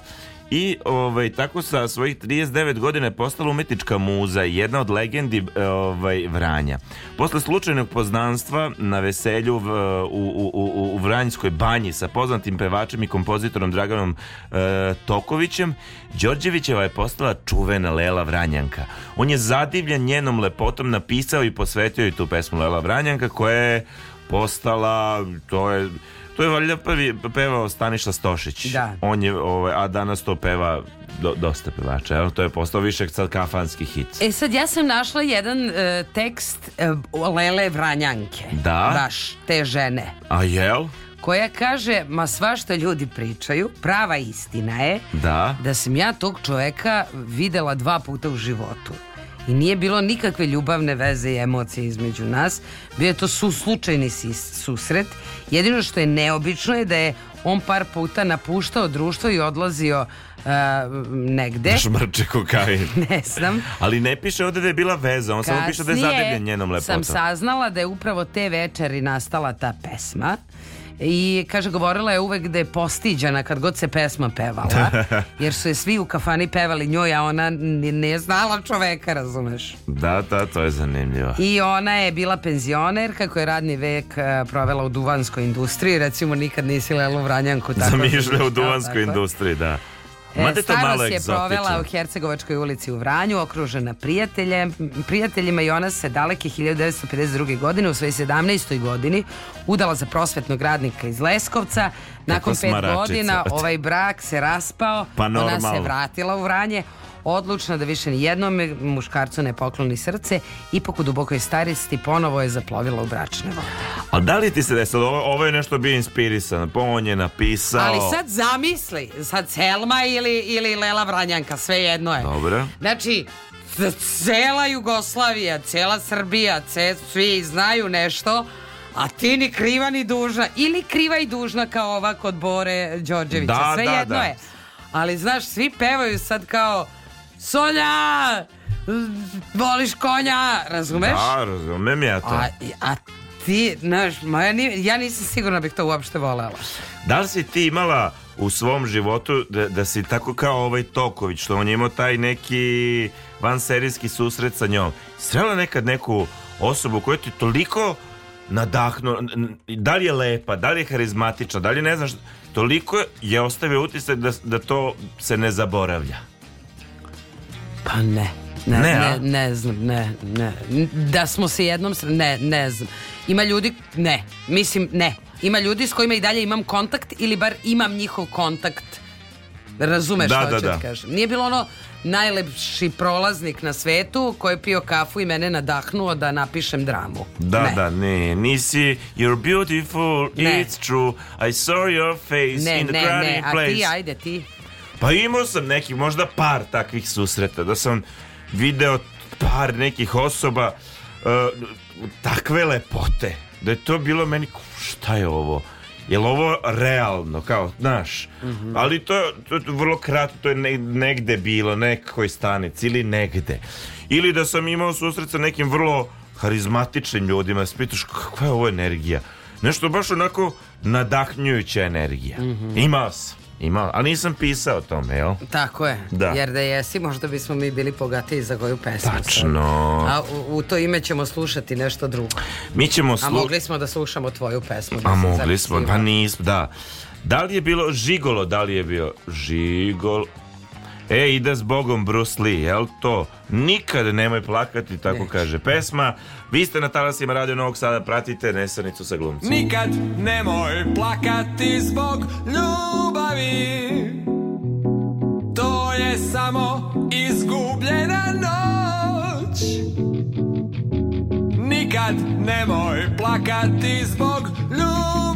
i ovaj, tako sa svojih 39 godina je postala umetnička muza, jedna od legendi e, ovaj, Vranja. Posle slučajnog poznanstva na veselju v, u, u, u, Vranjskoj banji sa poznatim pevačem i kompozitorom Draganom eh, Tokovićem, Đorđevićeva je postala čuvena Lela Vranjanka. On je zadivljen njenom lepotom napisao i posvetio i tu pesmu Lela Vranjanka koja je postala, to je To je valjda prvi pevao Staniša Stošić. Da. On je, ovaj, a danas to peva do, dosta pevača. Evo, to je postao više sad kafanski hit. E sad, ja sam našla jedan e, tekst e, Lele Vranjanke. Da? Baš, te žene. A jel? Koja kaže, ma svašta ljudi pričaju, prava istina je da, da sam ja tog čoveka videla dva puta u životu i nije bilo nikakve ljubavne veze i emocije između nas. Bio je to su slučajni susret. Jedino što je neobično je da je on par puta napuštao društvo i odlazio uh, negde. Šmrče kokain. (laughs) ne znam. Ali ne piše ovde da je bila veza, on Kasnije samo piše da je zadivljen njenom lepotom. sam saznala da je upravo te večeri nastala ta pesma i kaže govorila je uvek da je postiđena kad god se pesma pevala (laughs) jer su je svi u kafani pevali njoj a ona ne znala čoveka razumeš da da to je zanimljivo i ona je bila penzioner kako je radni vek e, provela u duvanskoj industriji recimo nikad nisi lelu vranjanku tako zamišlja da u duvanskoj tako. industriji da E, Mada Starost je provela u Hercegovačkoj ulici u Vranju, okružena prijateljem, prijateljima i ona se daleke 1952. godine u svojoj 17. godini udala za prosvetnog radnika iz Leskovca. Nakon Kako pet smaračica. godina ovaj brak se raspao, pa ona se vratila u Vranje odlučna da više ni jednome muškarcu ne pokloni srce, ipak u dubokoj starosti ponovo je zaplovila u bračne vode. A da li ti se desilo, ovo, ovo je nešto bio inspirisan, pa on je napisao... Ali sad zamisli, sad Selma ili, ili Lela Vranjanka, sve jedno je. Dobro. Znači, cela Jugoslavija, cela Srbija, ce, svi znaju nešto, a ti ni kriva ni dužna, ili kriva i dužna kao ova kod Bore Đorđevića, da, sve da, jedno da. je. Ali znaš, svi pevaju sad kao Sonja, voliš konja, razumeš? Da, razumem ja to. A, a ti, znaš, ma ja, nisam sigurna da bih to uopšte volela. Da li si ti imala u svom životu da, da si tako kao ovaj Toković, što on je imao taj neki vanserijski susret sa njom? Srela nekad neku osobu koja ti toliko nadahnu, da li je lepa, da li je harizmatična, da li ne znaš, toliko je ostavio utisak da, da to se ne zaboravlja. Pa ne. Ne, ne, ne, ne, znam, ne, ne. Da smo se jednom, ne, ne znam. Ima ljudi, ne, mislim, ne. Ima ljudi s kojima i dalje imam kontakt ili bar imam njihov kontakt. Razumeš da, što da, ću da, da. kažem. Nije bilo ono najlepši prolaznik na svetu koji je pio kafu i mene nadahnuo da napišem dramu. Da, ne. da, ne. Nisi, you're beautiful, ne. it's true, I saw your face ne, in the crowded place. Ne, ne, a ti, ajde, ti. Pa imao sam nekih, možda par takvih susreta, da sam video par nekih osoba uh, takve lepote, da je to bilo meni, šta je ovo? Je li ovo realno, kao, znaš? Mm -hmm. Ali to, to, to vrlo kratko, to je ne, negde bilo, nekoj stanici ili negde. Ili da sam imao susret sa nekim vrlo harizmatičnim ljudima, da spitaš kakva je ovo energija? Nešto baš onako nadahnjujuća energija. Mm -hmm. Imao sam. Imao, a nisam pisao o tome, jel? Tako je, da. jer da jesi možda bismo mi bili bogatiji za koju pesmu. Tačno. A u, u, to ime ćemo slušati nešto drugo. Mi ćemo slu... A mogli smo da slušamo tvoju pesmu. Da A mogli smo, pa nismo, da. Da li je bilo žigolo, da li je bio žigolo? E, ide s Bogom Bruce Lee, jel to? Nikad nemoj plakati, tako Neć. kaže pesma. Vi ste na talasima Radio Novog Sada, pratite Nesanicu sa glumcem. Nikad nemoj plakati zbog ljubavi To je samo izgubljena noć Nikad nemoj plakati zbog ljubavi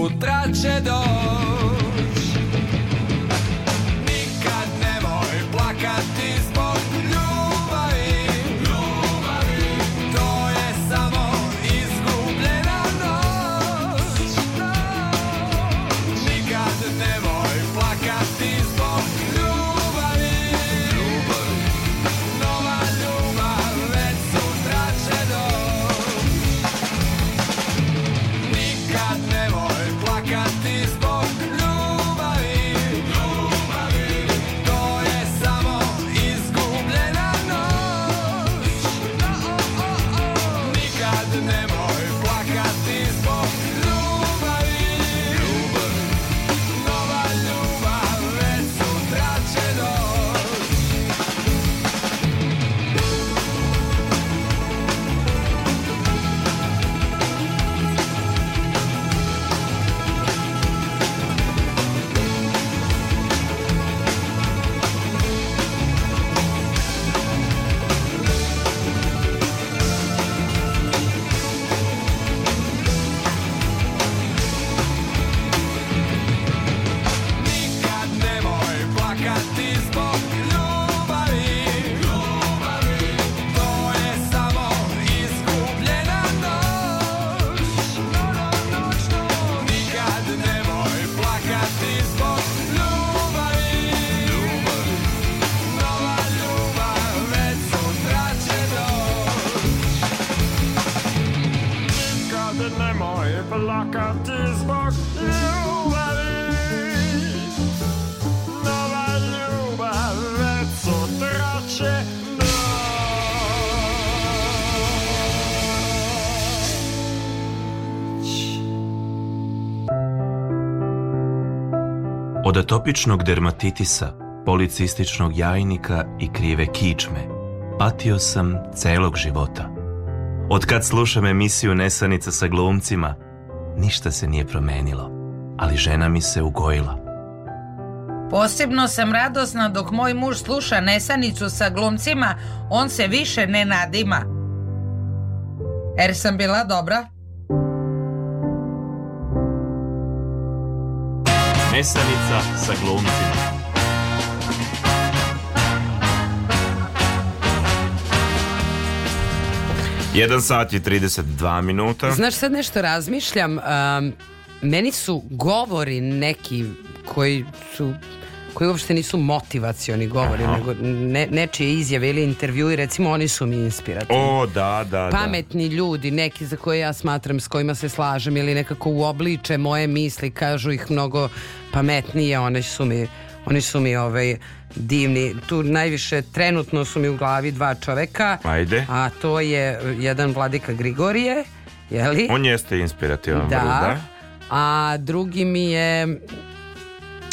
sutra će doći laka ti zbog ljubavi Nova ljubav već sutra će Od atopičnog dermatitisa, policističnog jajnika i krive kičme, patio sam celog života. Od kad slušam emisiju Nesanica sa glumcima – Ništa se nije promenilo, ali žena mi se ugojila. Posebno sam radosna dok moj muž sluša nesanicu sa glumcima, on se više ne nadima. Er sam bila dobra? Nesanica sa glumcima. 1 sat i 32 minuta. Znaš, sad nešto razmišljam. Um, meni su govori neki koji su koji uopšte nisu motivacioni govori, Aha. nego ne, nečije izjave ili intervjui, recimo oni su mi inspirativni. O, da, da, da. Pametni da. ljudi, neki za koje ja smatram, s kojima se slažem ili nekako uobliče moje misli, kažu ih mnogo pametnije, one su mi, oni su mi ovaj, divni. Tu najviše trenutno su mi u glavi dva čoveka. Ajde. A to je jedan vladika Grigorije, je li? On jeste inspirativan. Da. Vrlo, da. A drugi mi je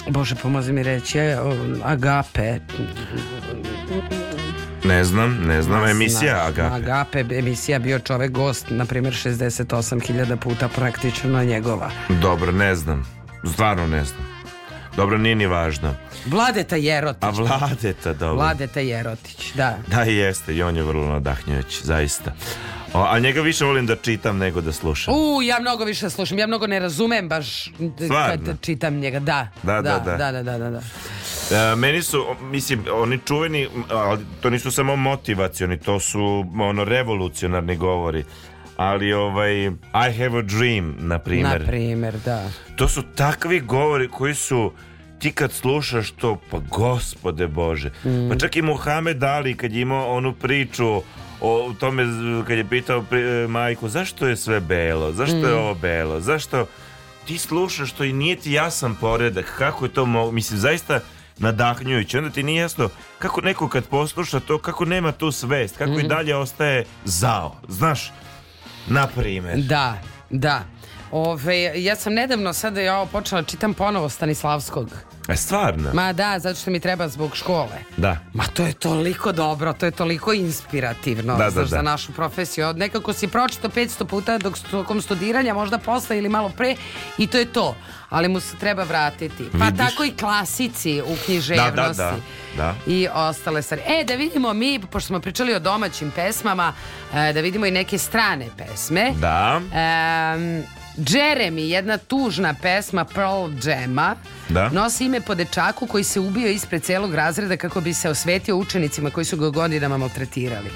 Bože, pomozi mi reći, Agape. Ne znam, ne znam, ne emisija Agape. Agape, emisija bio čovek gost, na primjer 68.000 puta praktično njegova. Dobro, ne znam, stvarno ne znam. Dobro, nije ni važno. Vladeta Jerotić. A Vladeta, dobro. Vladeta Jerotić, da. Da, jeste, i on je vrlo nadahnjujući, zaista. O, a njega više volim da čitam nego da slušam. U, ja mnogo više slušam, ja mnogo ne razumem baš Stvarno? kad čitam njega, da. da. Da, da, da. da, da, da, da, da. E, meni su, mislim, oni čuveni, ali to nisu samo motivacioni, to su ono revolucionarni govori ali ovaj I have a dream na primer. Na primer, da. To su takvi govori koji su ti kad slušaš to, pa gospode Bože. Mm. Pa čak i Muhammed Ali kad je imao onu priču o tome kad je pitao pri, e, majku zašto je sve belo, zašto mm. je ovo belo, zašto ti slušaš to i nije ti jasan poredak, kako je to mo... mislim zaista nadahnjujući, onda ti nije jasno kako neko kad posluša to, kako nema tu svest, kako mm. i mhm. dalje ostaje zao, znaš, na primjer. Da, da. Ove, ja sam nedavno sada ja počela čitam ponovo Stanislavskog. E, stvarno? Ma da, zato što mi treba zbog škole. Da. Ma to je toliko dobro, to je toliko inspirativno da, da znaš, da, da. za našu profesiju. Od nekako si pročito 500 puta dok tokom studiranja, možda posle ili malo pre i to je to. Ali mu se treba vratiti. Pa Vidiš? tako i klasici u književnosti. Da, da, da. da. I ostale stvari. E, da vidimo mi, pošto smo pričali o domaćim pesmama, e, da vidimo i neke strane pesme. Da. E, Jeremy, jedna tužna pesma Pearl Jama, da? nosi ime po dečaku koji se ubio ispred celog razreda kako bi se osvetio učenicima koji su ga godinama maltretirali.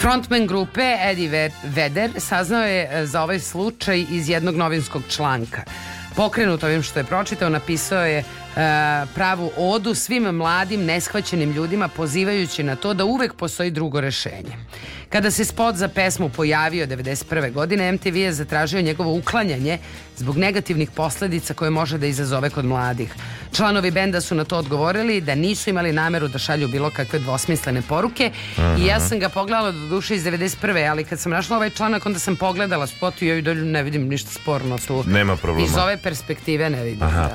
Frontman grupe Eddie Vedder saznao je e, za ovaj slučaj iz jednog novinskog članka. Pokrenut ovim što je pročitao, napisao je E, pravu odu svim mladim neshvaćenim ljudima pozivajući na to da uvek postoji drugo rešenje. Kada se spot za pesmu pojavio 1991. godine, MTV je zatražio njegovo uklanjanje zbog negativnih posledica koje može da izazove kod mladih. Članovi benda su na to odgovorili da nisu imali nameru da šalju bilo kakve dvosmislene poruke Aha. i ja sam ga pogledala do duše iz 91. ali kad sam našla ovaj članak onda sam pogledala spot i joj ne vidim ništa sporno tu. Nema problema. Iz ove perspektive ne vidim. Aha. Da.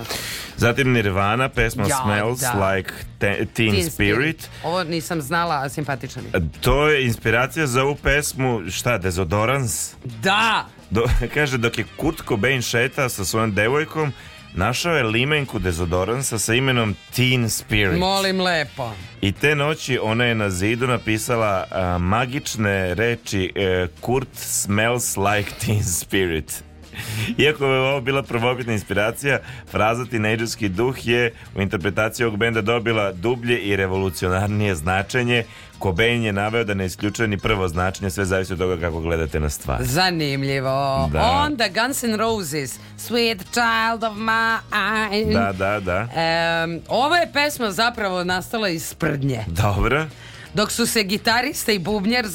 Zatim Nirvana, pesma ja, Smells da. Like Teen, Teen Spirit. Spirit. Ovo nisam znala, a simpatično mi. To je inspiracija za ovu pesmu, šta, dezodorans? Da! Do, (laughs) kaže, dok je Kurt Cobain šeta sa svojom devojkom, Našao je limenku dezodoransa sa imenom Teen Spirit. Molim lepo. I te noći ona je na zidu napisala uh, magične reči uh, Kurt smells like Teen Spirit. (laughs) Iako je ovo bila prvobitna inspiracija, fraza tinejdžerski duh je u interpretaciji ovog benda dobila dublje i revolucionarnije značenje Cobain je naveo da ne isključuje ni prvo značenje, sve zavisi od toga kako gledate na stvar. Zanimljivo. Da. Onda Guns N' Roses, Sweet Child of Mine. Eye. Da, da, da. E, ova je pesma zapravo nastala iz sprdnje. Dobro. Dok su se gitarista i bubnjar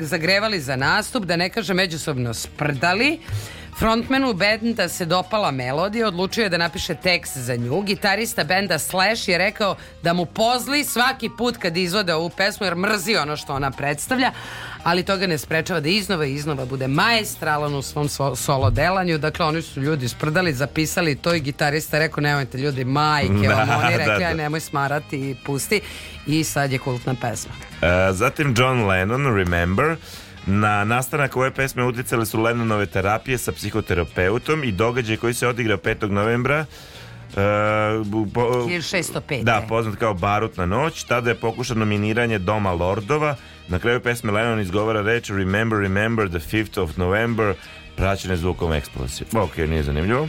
zagrevali za nastup, da ne kaže međusobno sprdali, Frontmanu benda se dopala melodija, odlučio je da napiše tekst za nju. Gitarista benda Slash je rekao da mu pozli svaki put kad izvode ovu pesmu jer mrzi ono što ona predstavlja, ali toga ne sprečava da iznova i iznova bude maestralan u svom solo delanju. Dakle, oni su ljudi sprdali, zapisali to i gitarista rekao nemojte ljudi majke, (laughs) da, vam oni da, rekli da, da. nemoj smarati i pusti i sad je kultna pesma. Uh, zatim John Lennon, Remember, Na nastanak ove pesme utjecale su Lennonove terapije sa psihoterapeutom i događaj koji se odigra 5. novembra Uh, po, 1605. Da, poznat kao Barutna noć. Tada je pokušano miniranje Doma Lordova. Na kraju pesme Lennon izgovara reč Remember, remember the 5th of November praćene zvukom eksplozije. Ok, nije zanimljivo. Uh,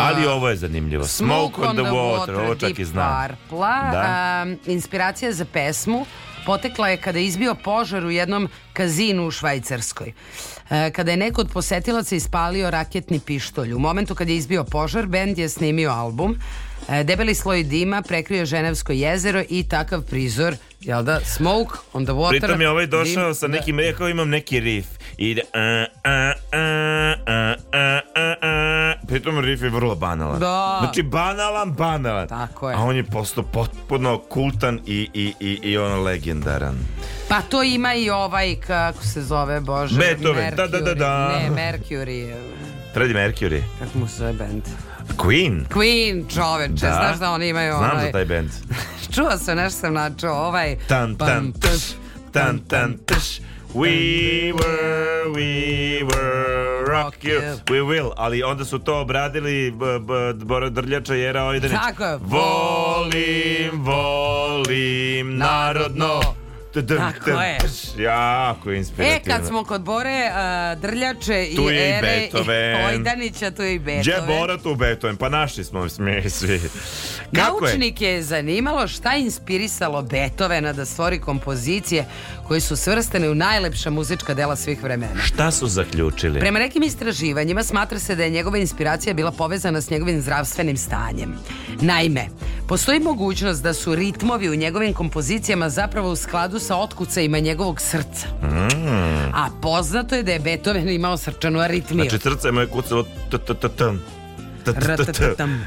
Ali ovo je zanimljivo. Smoke, on, on the water, water ovo čak i znam. Parpla, da. Um, inspiracija za pesmu potekla je kada je izbio požar u jednom kazinu u Švajcarskoj. E, kada je neko od posetilaca ispalio raketni pištolj. U momentu kad je izbio požar, bend je snimio album. E, Debeli sloj dima prekrio Ženevsko jezero i takav prizor, jel da, smoke on the water. Pritom je ovaj došao dim, sa da. nekim, rekao imam neki riff ide a, a, a, pritom riff je vrlo banalan da. znači banalan banalan Tako je. a on je postao potpuno kultan i, i, i, i on legendaran pa to ima i ovaj kako se zove bože Beethoven Mercury. da da da da ne Mercury Freddie Mercury kako mu se zove band Queen Queen čoveče da. znaš da oni imaju znam za ovaj- taj band (laughs) čuo sam nešto sam načuo ovaj tan tan tan tan tš We were, we were rock you, we will. Ali onda su to obradili Bora Drljača i Era Ojdenić. Tako je. Volim, volim narodno. Tako je. Jako inspirativno. E, kad smo kod Bore, uh, Drljače i, tu je i Beethoven. i Ojdanića, tu je i Beethoven. Gdje Bora, tu Beethoven. Pa našli smo mi svi. Kako Naučnike je? je zanimalo šta je inspirisalo Beethovena da stvori kompozicije koji su svrstene u najlepša muzička dela svih vremena. Šta su zaključili? Prema nekim istraživanjima smatra se da je njegova inspiracija bila povezana s njegovim zdravstvenim stanjem. Naime, Postoji mogućnost da su ritmovi u njegovim kompozicijama zapravo u skladu sa otkucajima njegovog srca. Mm. A poznato je da je Beethoven imao srčanu aritmiju. Znači srce mu je kucalo t t t t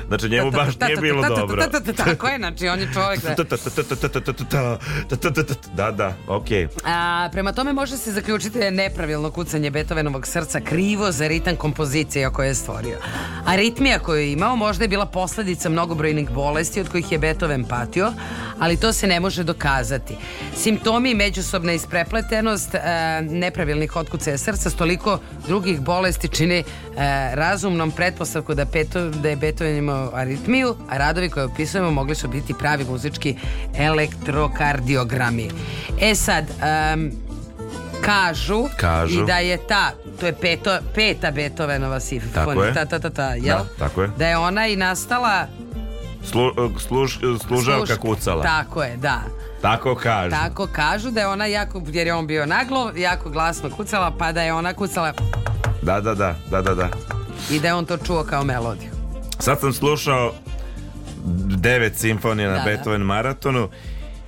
Znači njemu baš nije bilo dobro. Tako je, znači on je čovjek da... Da, okej. Prema tome može se zaključiti da nepravilno kucanje Betovenovog srca krivo za ritam kompozicije koju je stvorio. A ritmija koju je imao možda je bila posljedica mnogobrojnih bolesti od kojih je Beethoven patio, ali to se ne može dokazati. Simptomi međusobna isprepletenost nepravilnih otkucaja srca s toliko drugih bolesti čini razumnom pretpostavku da Beethoven, da je Beethoven imao aritmiju, a radovi koje opisujemo mogli su biti pravi muzički elektrokardiogrami. E sad, um, kažu, kažu, i da je ta, to je peto, peta Beethovenova simfonija, ta, ta, ta, ta, jel? Da, tako je. Da je ona i nastala Slu, e, služ, e, služavka kucala. Tako je, da. Tako kažu. Tako kažu da je ona jako, jer je on bio naglo, jako glasno kucala, pa da je ona kucala... Da, da, da, da, da, da. I da on to čuo kao melodiju. Sad sam slušao devet simfonija na da, Beethoven da. maratonu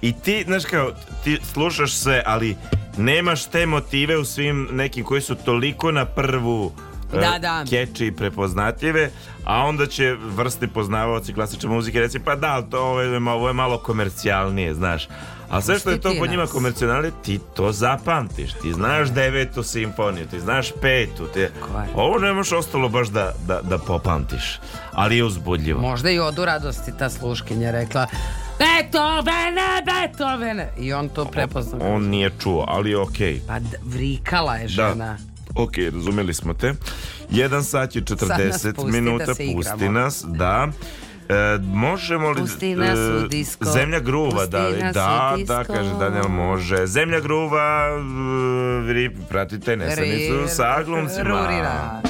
i ti, znaš kao, ti slušaš sve, ali nemaš te motive u svim nekim koji su toliko na prvu da, e, da. keči i prepoznatljive, a onda će vrsti poznavaoci klasične muzike reći pa da, to ovo je, ovo je malo komercijalnije, znaš. A sve što je to po njima komercionalno, ti to zapamtiš. Ti znaš da. devetu simfoniju, ti znaš petu. Ti... Ovo nemaš ostalo baš da, da, da popamtiš. Ali je uzbudljivo. Možda i odu radosti ta sluškinja rekla Beethovene, Beethovene! I on to prepoznao. On, on, nije čuo, ali je okej. Okay. Pa vrikala je da. žena. Da. Ok, razumeli smo te. Jedan sat i 40 minuta, da pusti nas, pusti nas da. E, možemo li... Pusti nas e, u disko. Zemlja gruva, Pusti da li? Da, da, kaže Daniel može. Zemlja gruva, vi e, pratite nesanicu sa glumcima. Rurira.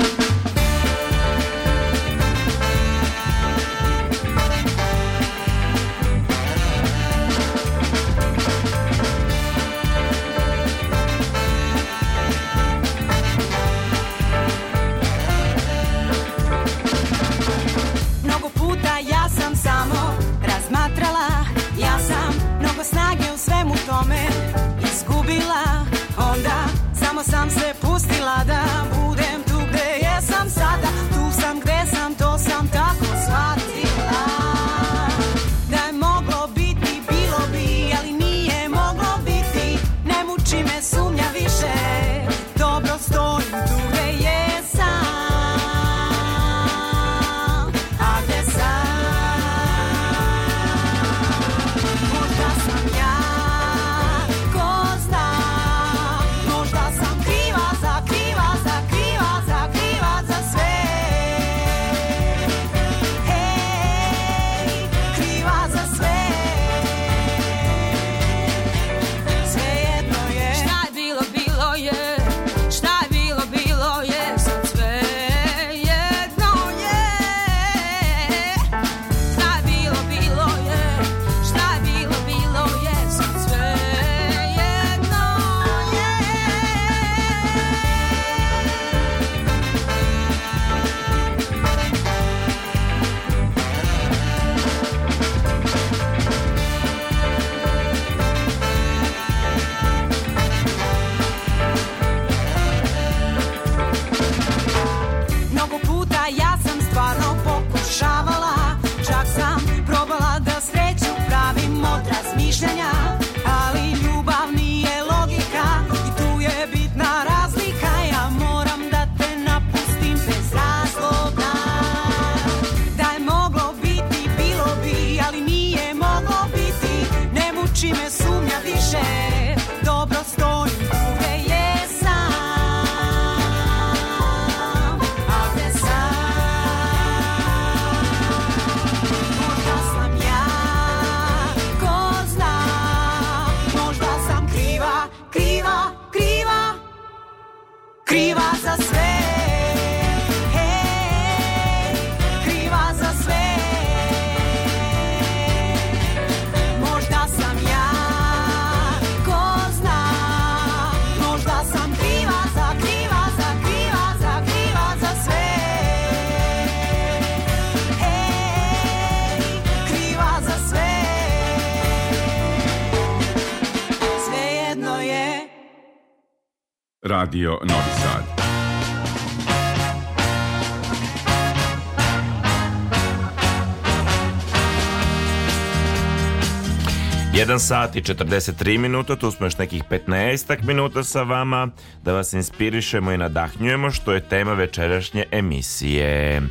Radio Novi Sad. Jedan sat i 43 minuta, tu smo još nekih 15 minuta sa vama da vas inspirišemo i nadahnjujemo što je tema večerašnje emisije.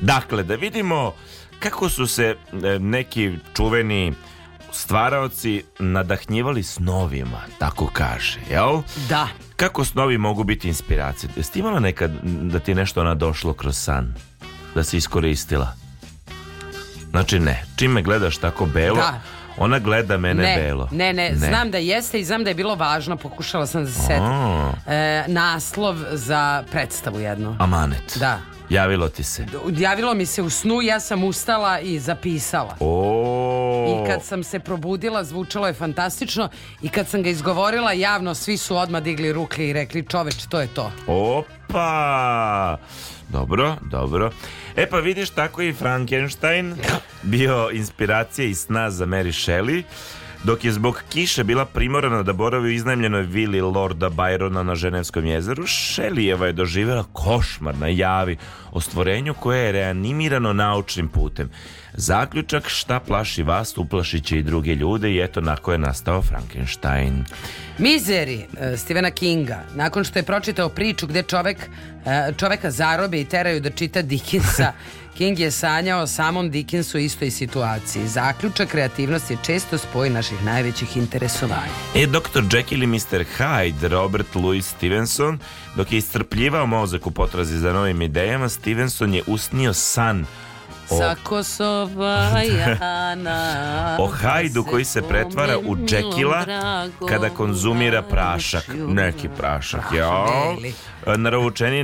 Dakle, da vidimo kako su se e, neki čuveni stvaraoci nadahnjivali snovima, tako kaže, jel? Da. Kako snovi mogu biti inspiracije? Jeste ti imala nekad da ti nešto ona došlo kroz san? Da si iskoristila? Znači ne. Čim me gledaš tako belo, da. Ona gleda mene ne, belo. Ne, ne, ne, znam da jeste i znam da je bilo važno, pokušala sam da se e, naslov za predstavu jednu. Amanet. Da. Javilo ti se? Javilo mi se u snu, ja sam ustala i zapisala. O, i kad sam se probudila zvučalo je fantastično i kad sam ga izgovorila javno svi su odmah digli ruke i rekli čoveč to je to. Opa! Dobro, dobro. E pa vidiš tako i Frankenstein da. bio inspiracija i sna za Mary Shelley dok je zbog kiše bila primorana da boravi u iznajmljenoj vili Lorda Byrona na Ženevskom jezeru, Šelijeva je doživjela košmar na javi o stvorenju koje je reanimirano naučnim putem. Zaključak šta plaši vas, uplašit će i druge ljude i eto na nako je nastao Frankenstein. Mizeri e, Stevena Kinga, nakon što je pročitao priču gde čovek, e, čoveka zarobe i teraju da čita Dickinsa (laughs) King je sanjao o samom Dickensu istoj situaciji. Zaključak kreativnost je često spoj naših najvećih interesovanja. E, Dr. Jekyll i Mr. Hyde, Robert Louis Stevenson, dok je istrpljivao mozak u potrazi za novim idejama, Stevenson je usnio san Sa Kosova (laughs) Jana O hajdu koji se pretvara u džekila Kada konzumira prašak Neki prašak jao.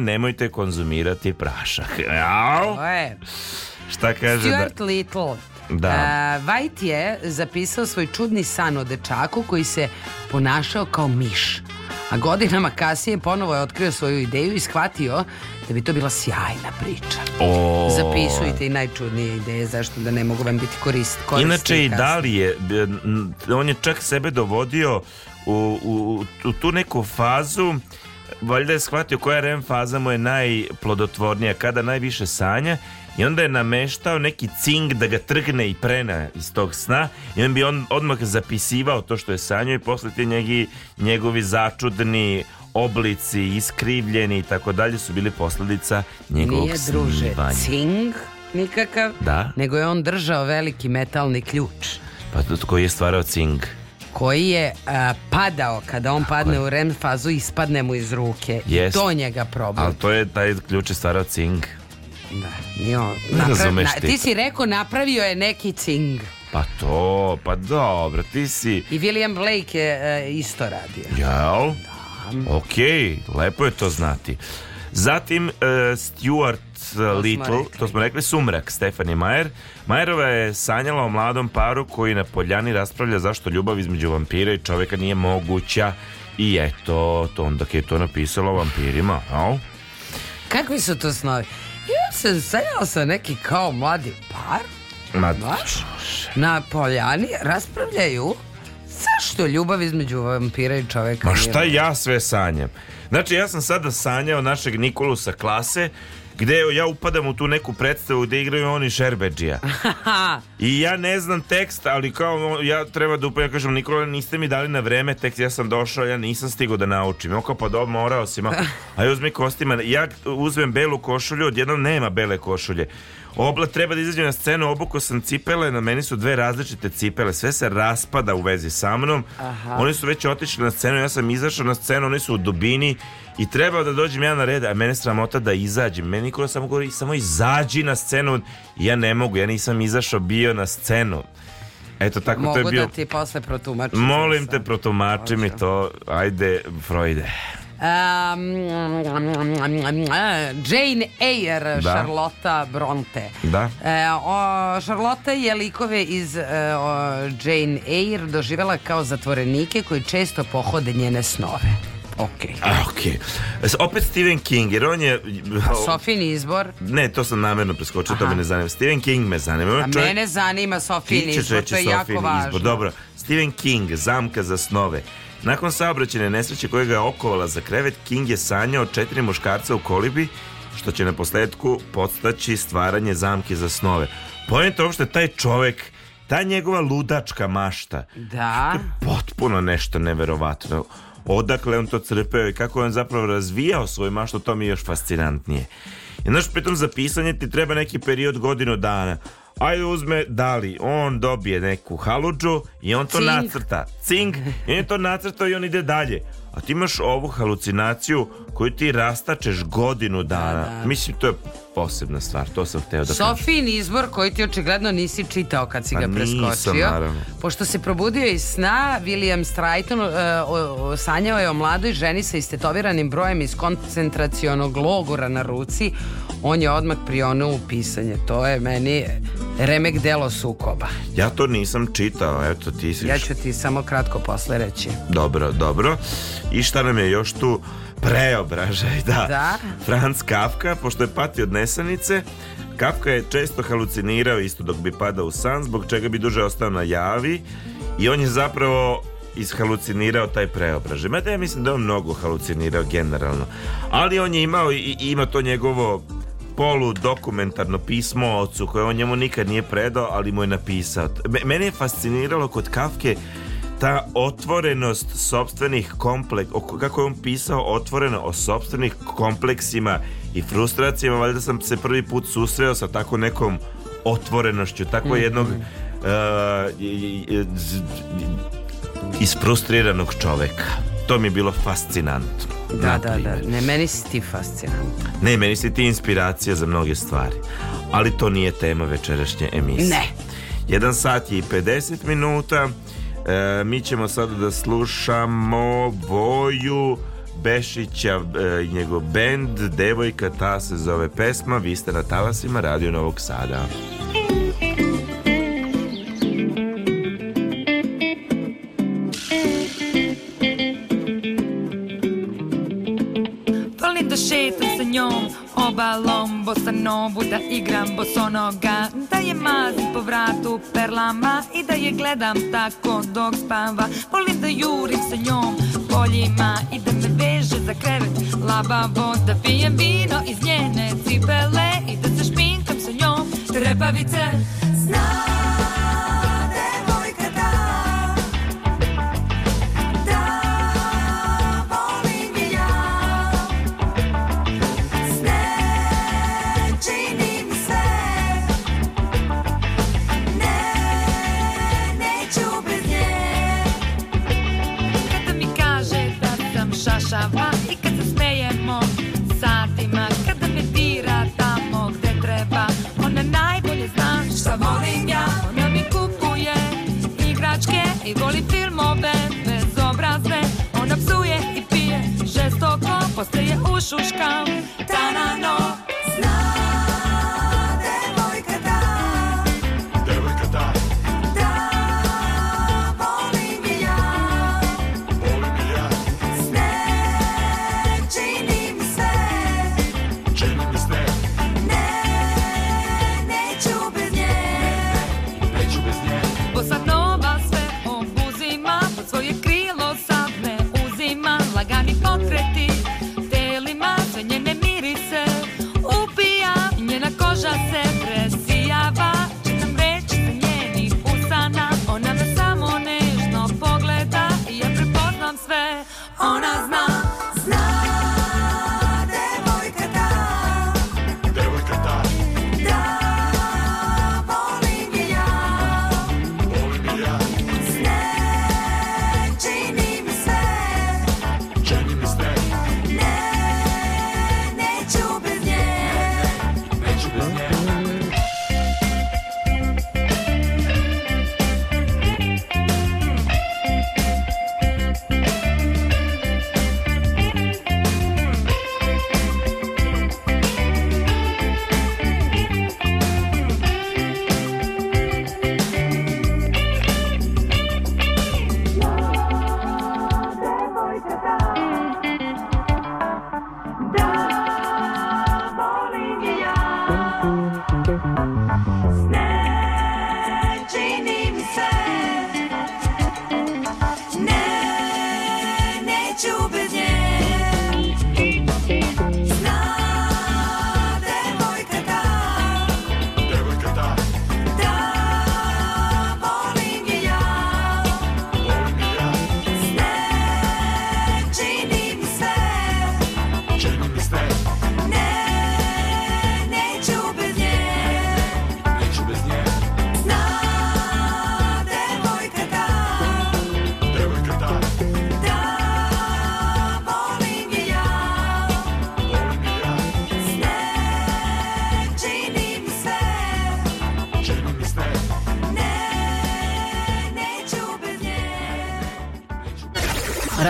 nemojte konzumirati prašak jao. Šta kaže da- Stuart da... Little da. Uh, White je zapisao svoj čudni san o dečaku koji se ponašao kao miš. A godinama kasnije ponovo je otkrio svoju ideju i shvatio da bi to bila sjajna priča. O... Zapisujte i najčudnije ideje zašto da ne mogu vam biti korist, korisni. Inače i da je, on je čak sebe dovodio u, u, u tu neku fazu valjda je shvatio koja REM faza mu je najplodotvornija, kada najviše sanja i onda je nameštao neki cing da ga trgne i prene iz tog sna i on bi on odmah zapisivao to što je sanjao i posle te ti njegovi začudni oblici, iskrivljeni i tako dalje su bili posledica njegovog Nije druže snimanja. cing nikakav, da? nego je on držao veliki metalni ključ. Pa koji je stvarao cing? koji je a, padao kada on padne u REM fazu ispadne mu iz ruke yes. i to njega problem ali to je taj ključ je stvarao cing da, nije on, napravi, na, ti si rekao napravio je neki cing pa to, pa dobro, ti si... I William Blake je e, isto radio. Jel? Da. Znam. Ok, lepo je to znati. Zatim uh, Stuart uh, Little, rekli. to smo rekli, Sumrak, Stefani Majer. Majerova je sanjala o mladom paru koji na poljani raspravlja zašto ljubav između vampira i čoveka nije moguća. I eto, to onda je to napisalo o vampirima, no? Kakvi su to snovi? Ja se sanjala sam neki kao mladi par, Ma, na poljani raspravljaju Zašto ljubav između vampira i čoveka? Ma šta ja sve sanjam? Znači ja sam sada sanjao našeg Nikolu sa klase gde ja upadam u tu neku predstavu gde igraju oni Šerbeđija. (laughs) I ja ne znam tekst, ali kao ja treba da upadam, ja kažem Nikola, niste mi dali na vreme tekst, ja sam došao, ja nisam stigao da naučim. On kao pa dobro, morao si, ma, (laughs) aj uzmi kostima. Ja uzmem belu košulju, odjednom nema bele košulje. Obla treba da izađe na scenu, obuko sam cipele, na meni su dve različite cipele, sve se raspada u vezi sa mnom. Aha. Oni su već otišli na scenu, ja sam izašao na scenu, oni su u dubini i trebao da dođem ja na red, a mene sramota da izađem. Meni Nikola samo govori, samo izađi na scenu. Ja ne mogu, ja nisam izašao bio na scenu. Eto tako Mogu to je bio. Mogu da ti posle protumačim. Molim te protumači mi to. Ajde, Freude. Jane Eyre, da. Charlotte Bronte. Da. E, o, Charlotte je likove iz e, o, Jane Eyre doživela kao zatvorenike koji često pohode njene snove. Ok. A, ok. E, opet Stephen King, jer on je... A Sofin izbor? Ne, to sam namerno preskočio, to me ne zanima. Stephen King me zanima. A čovjek... mene zanima Sofin izbor, to je Sofin jako izbor. važno. Dobro, Stephen King, Zamka za snove. Nakon saobraćene nesreće koja ga je okovala za krevet, King je sanjao četiri muškarca u kolibi, što će na posledku podstaći stvaranje zamke za snove. Pojento je uopšte taj čovek, ta njegova ludačka mašta. Da. je potpuno nešto neverovatno. Odakle on to crpeo i kako on zapravo razvijao svoju maštu, to mi je još fascinantnije. I znaš, pritom za pisanje ti treba neki period godinu dana ajde uzme Dali, on dobije neku haludžu i on to Cing. nacrta. Cing, i on to nacrta i on ide dalje. A ti imaš ovu halucinaciju koju ti rastačeš godinu dana. Da, da. Mislim, to je posebna stvar, to sam hteo da kažem. Sofin izbor koji ti očigledno nisi čitao kad si ga pa nisam, preskočio. Naravno. Pošto se probudio iz sna, William Strayton uh, e, sanjao je o mladoj ženi sa istetoviranim brojem iz koncentracionog logora na ruci. On je odmah prionuo u pisanje. To je meni remek delo sukoba. Ja to nisam čitao, eto ti si... Ja ću ti samo kratko posle reći. Dobro, dobro. I šta nam je još tu Preobražaj, da. da. Franz Kafka, pošto je pati od nesanice, Kafka je često halucinirao isto dok bi padao u san, zbog čega bi duže ostao na javi i on je zapravo ishalucinirao taj preobražaj. Mada ja mislim da je on mnogo halucinirao generalno. Ali on je imao i, i ima to njegovo polu dokumentarno pismo ocu koje on njemu nikad nije predao, ali mu je napisao. Mene je fasciniralo kod Kafke ta otvorenost sobstvenih kompleks, kako je on pisao otvoreno o sobstvenih kompleksima i frustracijama, valjda sam se prvi put susreo sa tako nekom otvorenošću, tako mm -hmm. jednog uh, isfrustriranog čoveka. To mi je bilo fascinantno. Da, da, da. Ne, meni si ti fascinantno. Ne, meni si ti inspiracija za mnoge stvari. Ali to nije tema večerašnje emisije. Ne. Jedan sat je i 50 minuta. E, mi ćemo sada da slušamo Voju Bešića e, i e, njegov bend Devojka ta se zove pesma Vi ste na talasima Radio Novog Sada balon Bossa novu da igram bosonoga Da je mazim po vratu perlama I da je gledam tako dok spava Volim da jurim sa njom poljima I da me veže za krevet labavo Da pijem vino iz njene cipele I da se špinkam sa njom Trepavice Sa volim ja mi kupuje igračke i voli filmove bezobrazne Ona psuje i pije žestoko, poslije je ušuškam Tanano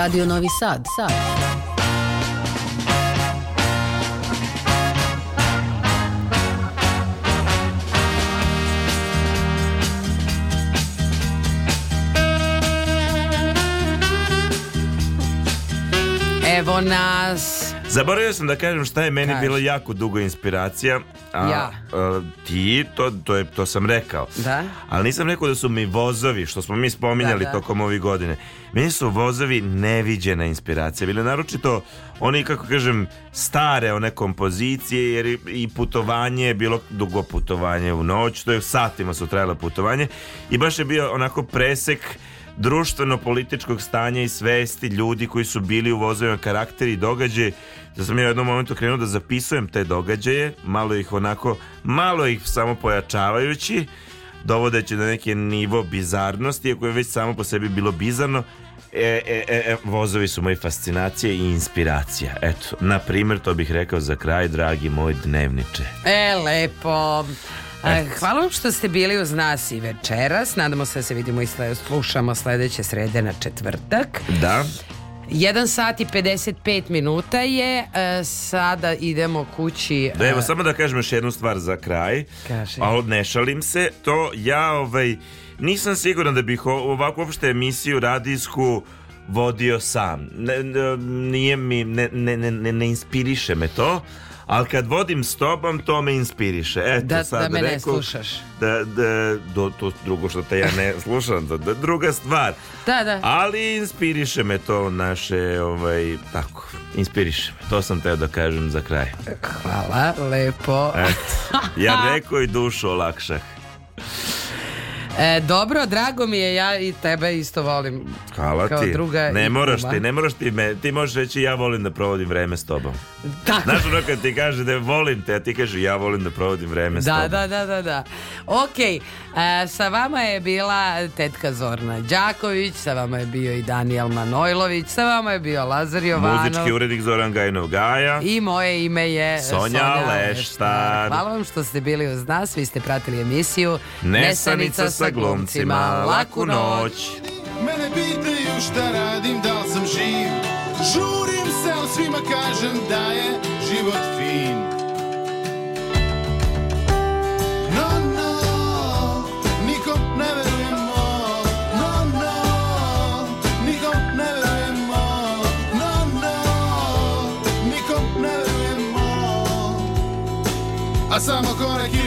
Radio Novi Sad, Sad. Evo nas. Zaboravio sam da kažem šta je meni Kaži. bilo jako dugo inspiracija. A, ja Eh, ti, to, to, je, to sam rekao. Da? Ali nisam rekao da su mi vozovi, što smo mi spominjali da, da. tokom ovih godine. Meni su vozovi neviđena inspiracija. Bile naročito oni, kako kažem, stare one kompozicije, jer i putovanje je bilo dugo putovanje u noć, to je satima su trajalo putovanje i baš je bio onako presek društveno-političkog stanja i svesti ljudi koji su bili u vozovima karakteri i događaje da sam ja u jednom momentu krenuo da zapisujem te događaje, malo ih onako, malo ih samo pojačavajući, dovodeći na neki nivo bizarnosti, iako je već samo po sebi bilo bizarno, e, e, e, e vozovi su moje fascinacije i inspiracija. Eto, na primjer, to bih rekao za kraj, dragi moj dnevniče. E, lepo. E, hvala vam što ste bili uz nas i večeras. Nadamo se da se vidimo i slušamo sledeće srede na četvrtak. Da. 1 sat i 55 minuta je e, Sada idemo kući e... Da evo e, samo da kažem još jednu stvar za kraj Kaži. A ne šalim se To ja ovaj Nisam siguran da bih ovakvu uopšte emisiju radijsku Vodio sam ne, Nije mi ne, ne, ne, ne inspiriše me to ali kad vodim s tobom to me inspiriše. Eto, da, da sad da me ne slušaš. Da, da, do, to drugo što te ja ne (laughs) slušam, da, da, druga stvar. Da, da. Ali inspiriše me to naše, ovaj, tako, inspiriše me. To sam teo da kažem za kraj. Hvala, lepo. Eto, ja (laughs) rekao i dušu olakšah. E, dobro, drago mi je, ja i tebe isto volim. Hvala kao ti. Druga ne moraš ti, ne moraš ti me. Ti možeš reći ja volim da provodim vreme s tobom. Tako. Da. Znaš ono kad ti kaže da volim te, a ti kaže ja volim da provodim vreme da, s tobom. Da, da, da, da. Ok, e, sa vama je bila tetka Zorna Đaković, sa vama je bio i Daniel Manojlović, sa vama je bio Lazar Jovanov. Muzički urednik Zoran Gajnov Gaja. I moje ime je Sonja, Sonja Leštar. Leštar. Hvala vam što ste bili uz nas, vi ste pratili emisiju Nesanica, Nesanica sa glumcima Laku noć Mene pitaju šta radim, da li sam živ Žurim se, ali svima kažem da je život fin No, no, nikom ne No, no, nikom ne No, no, nikom ne verujemo A samo korak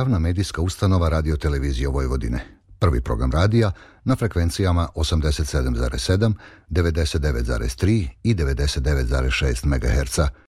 javna medijska ustanova Radio Televizije Vojvodine. Prvi program radija na frekvencijama 87,7, 99,3 i 99,6 MHz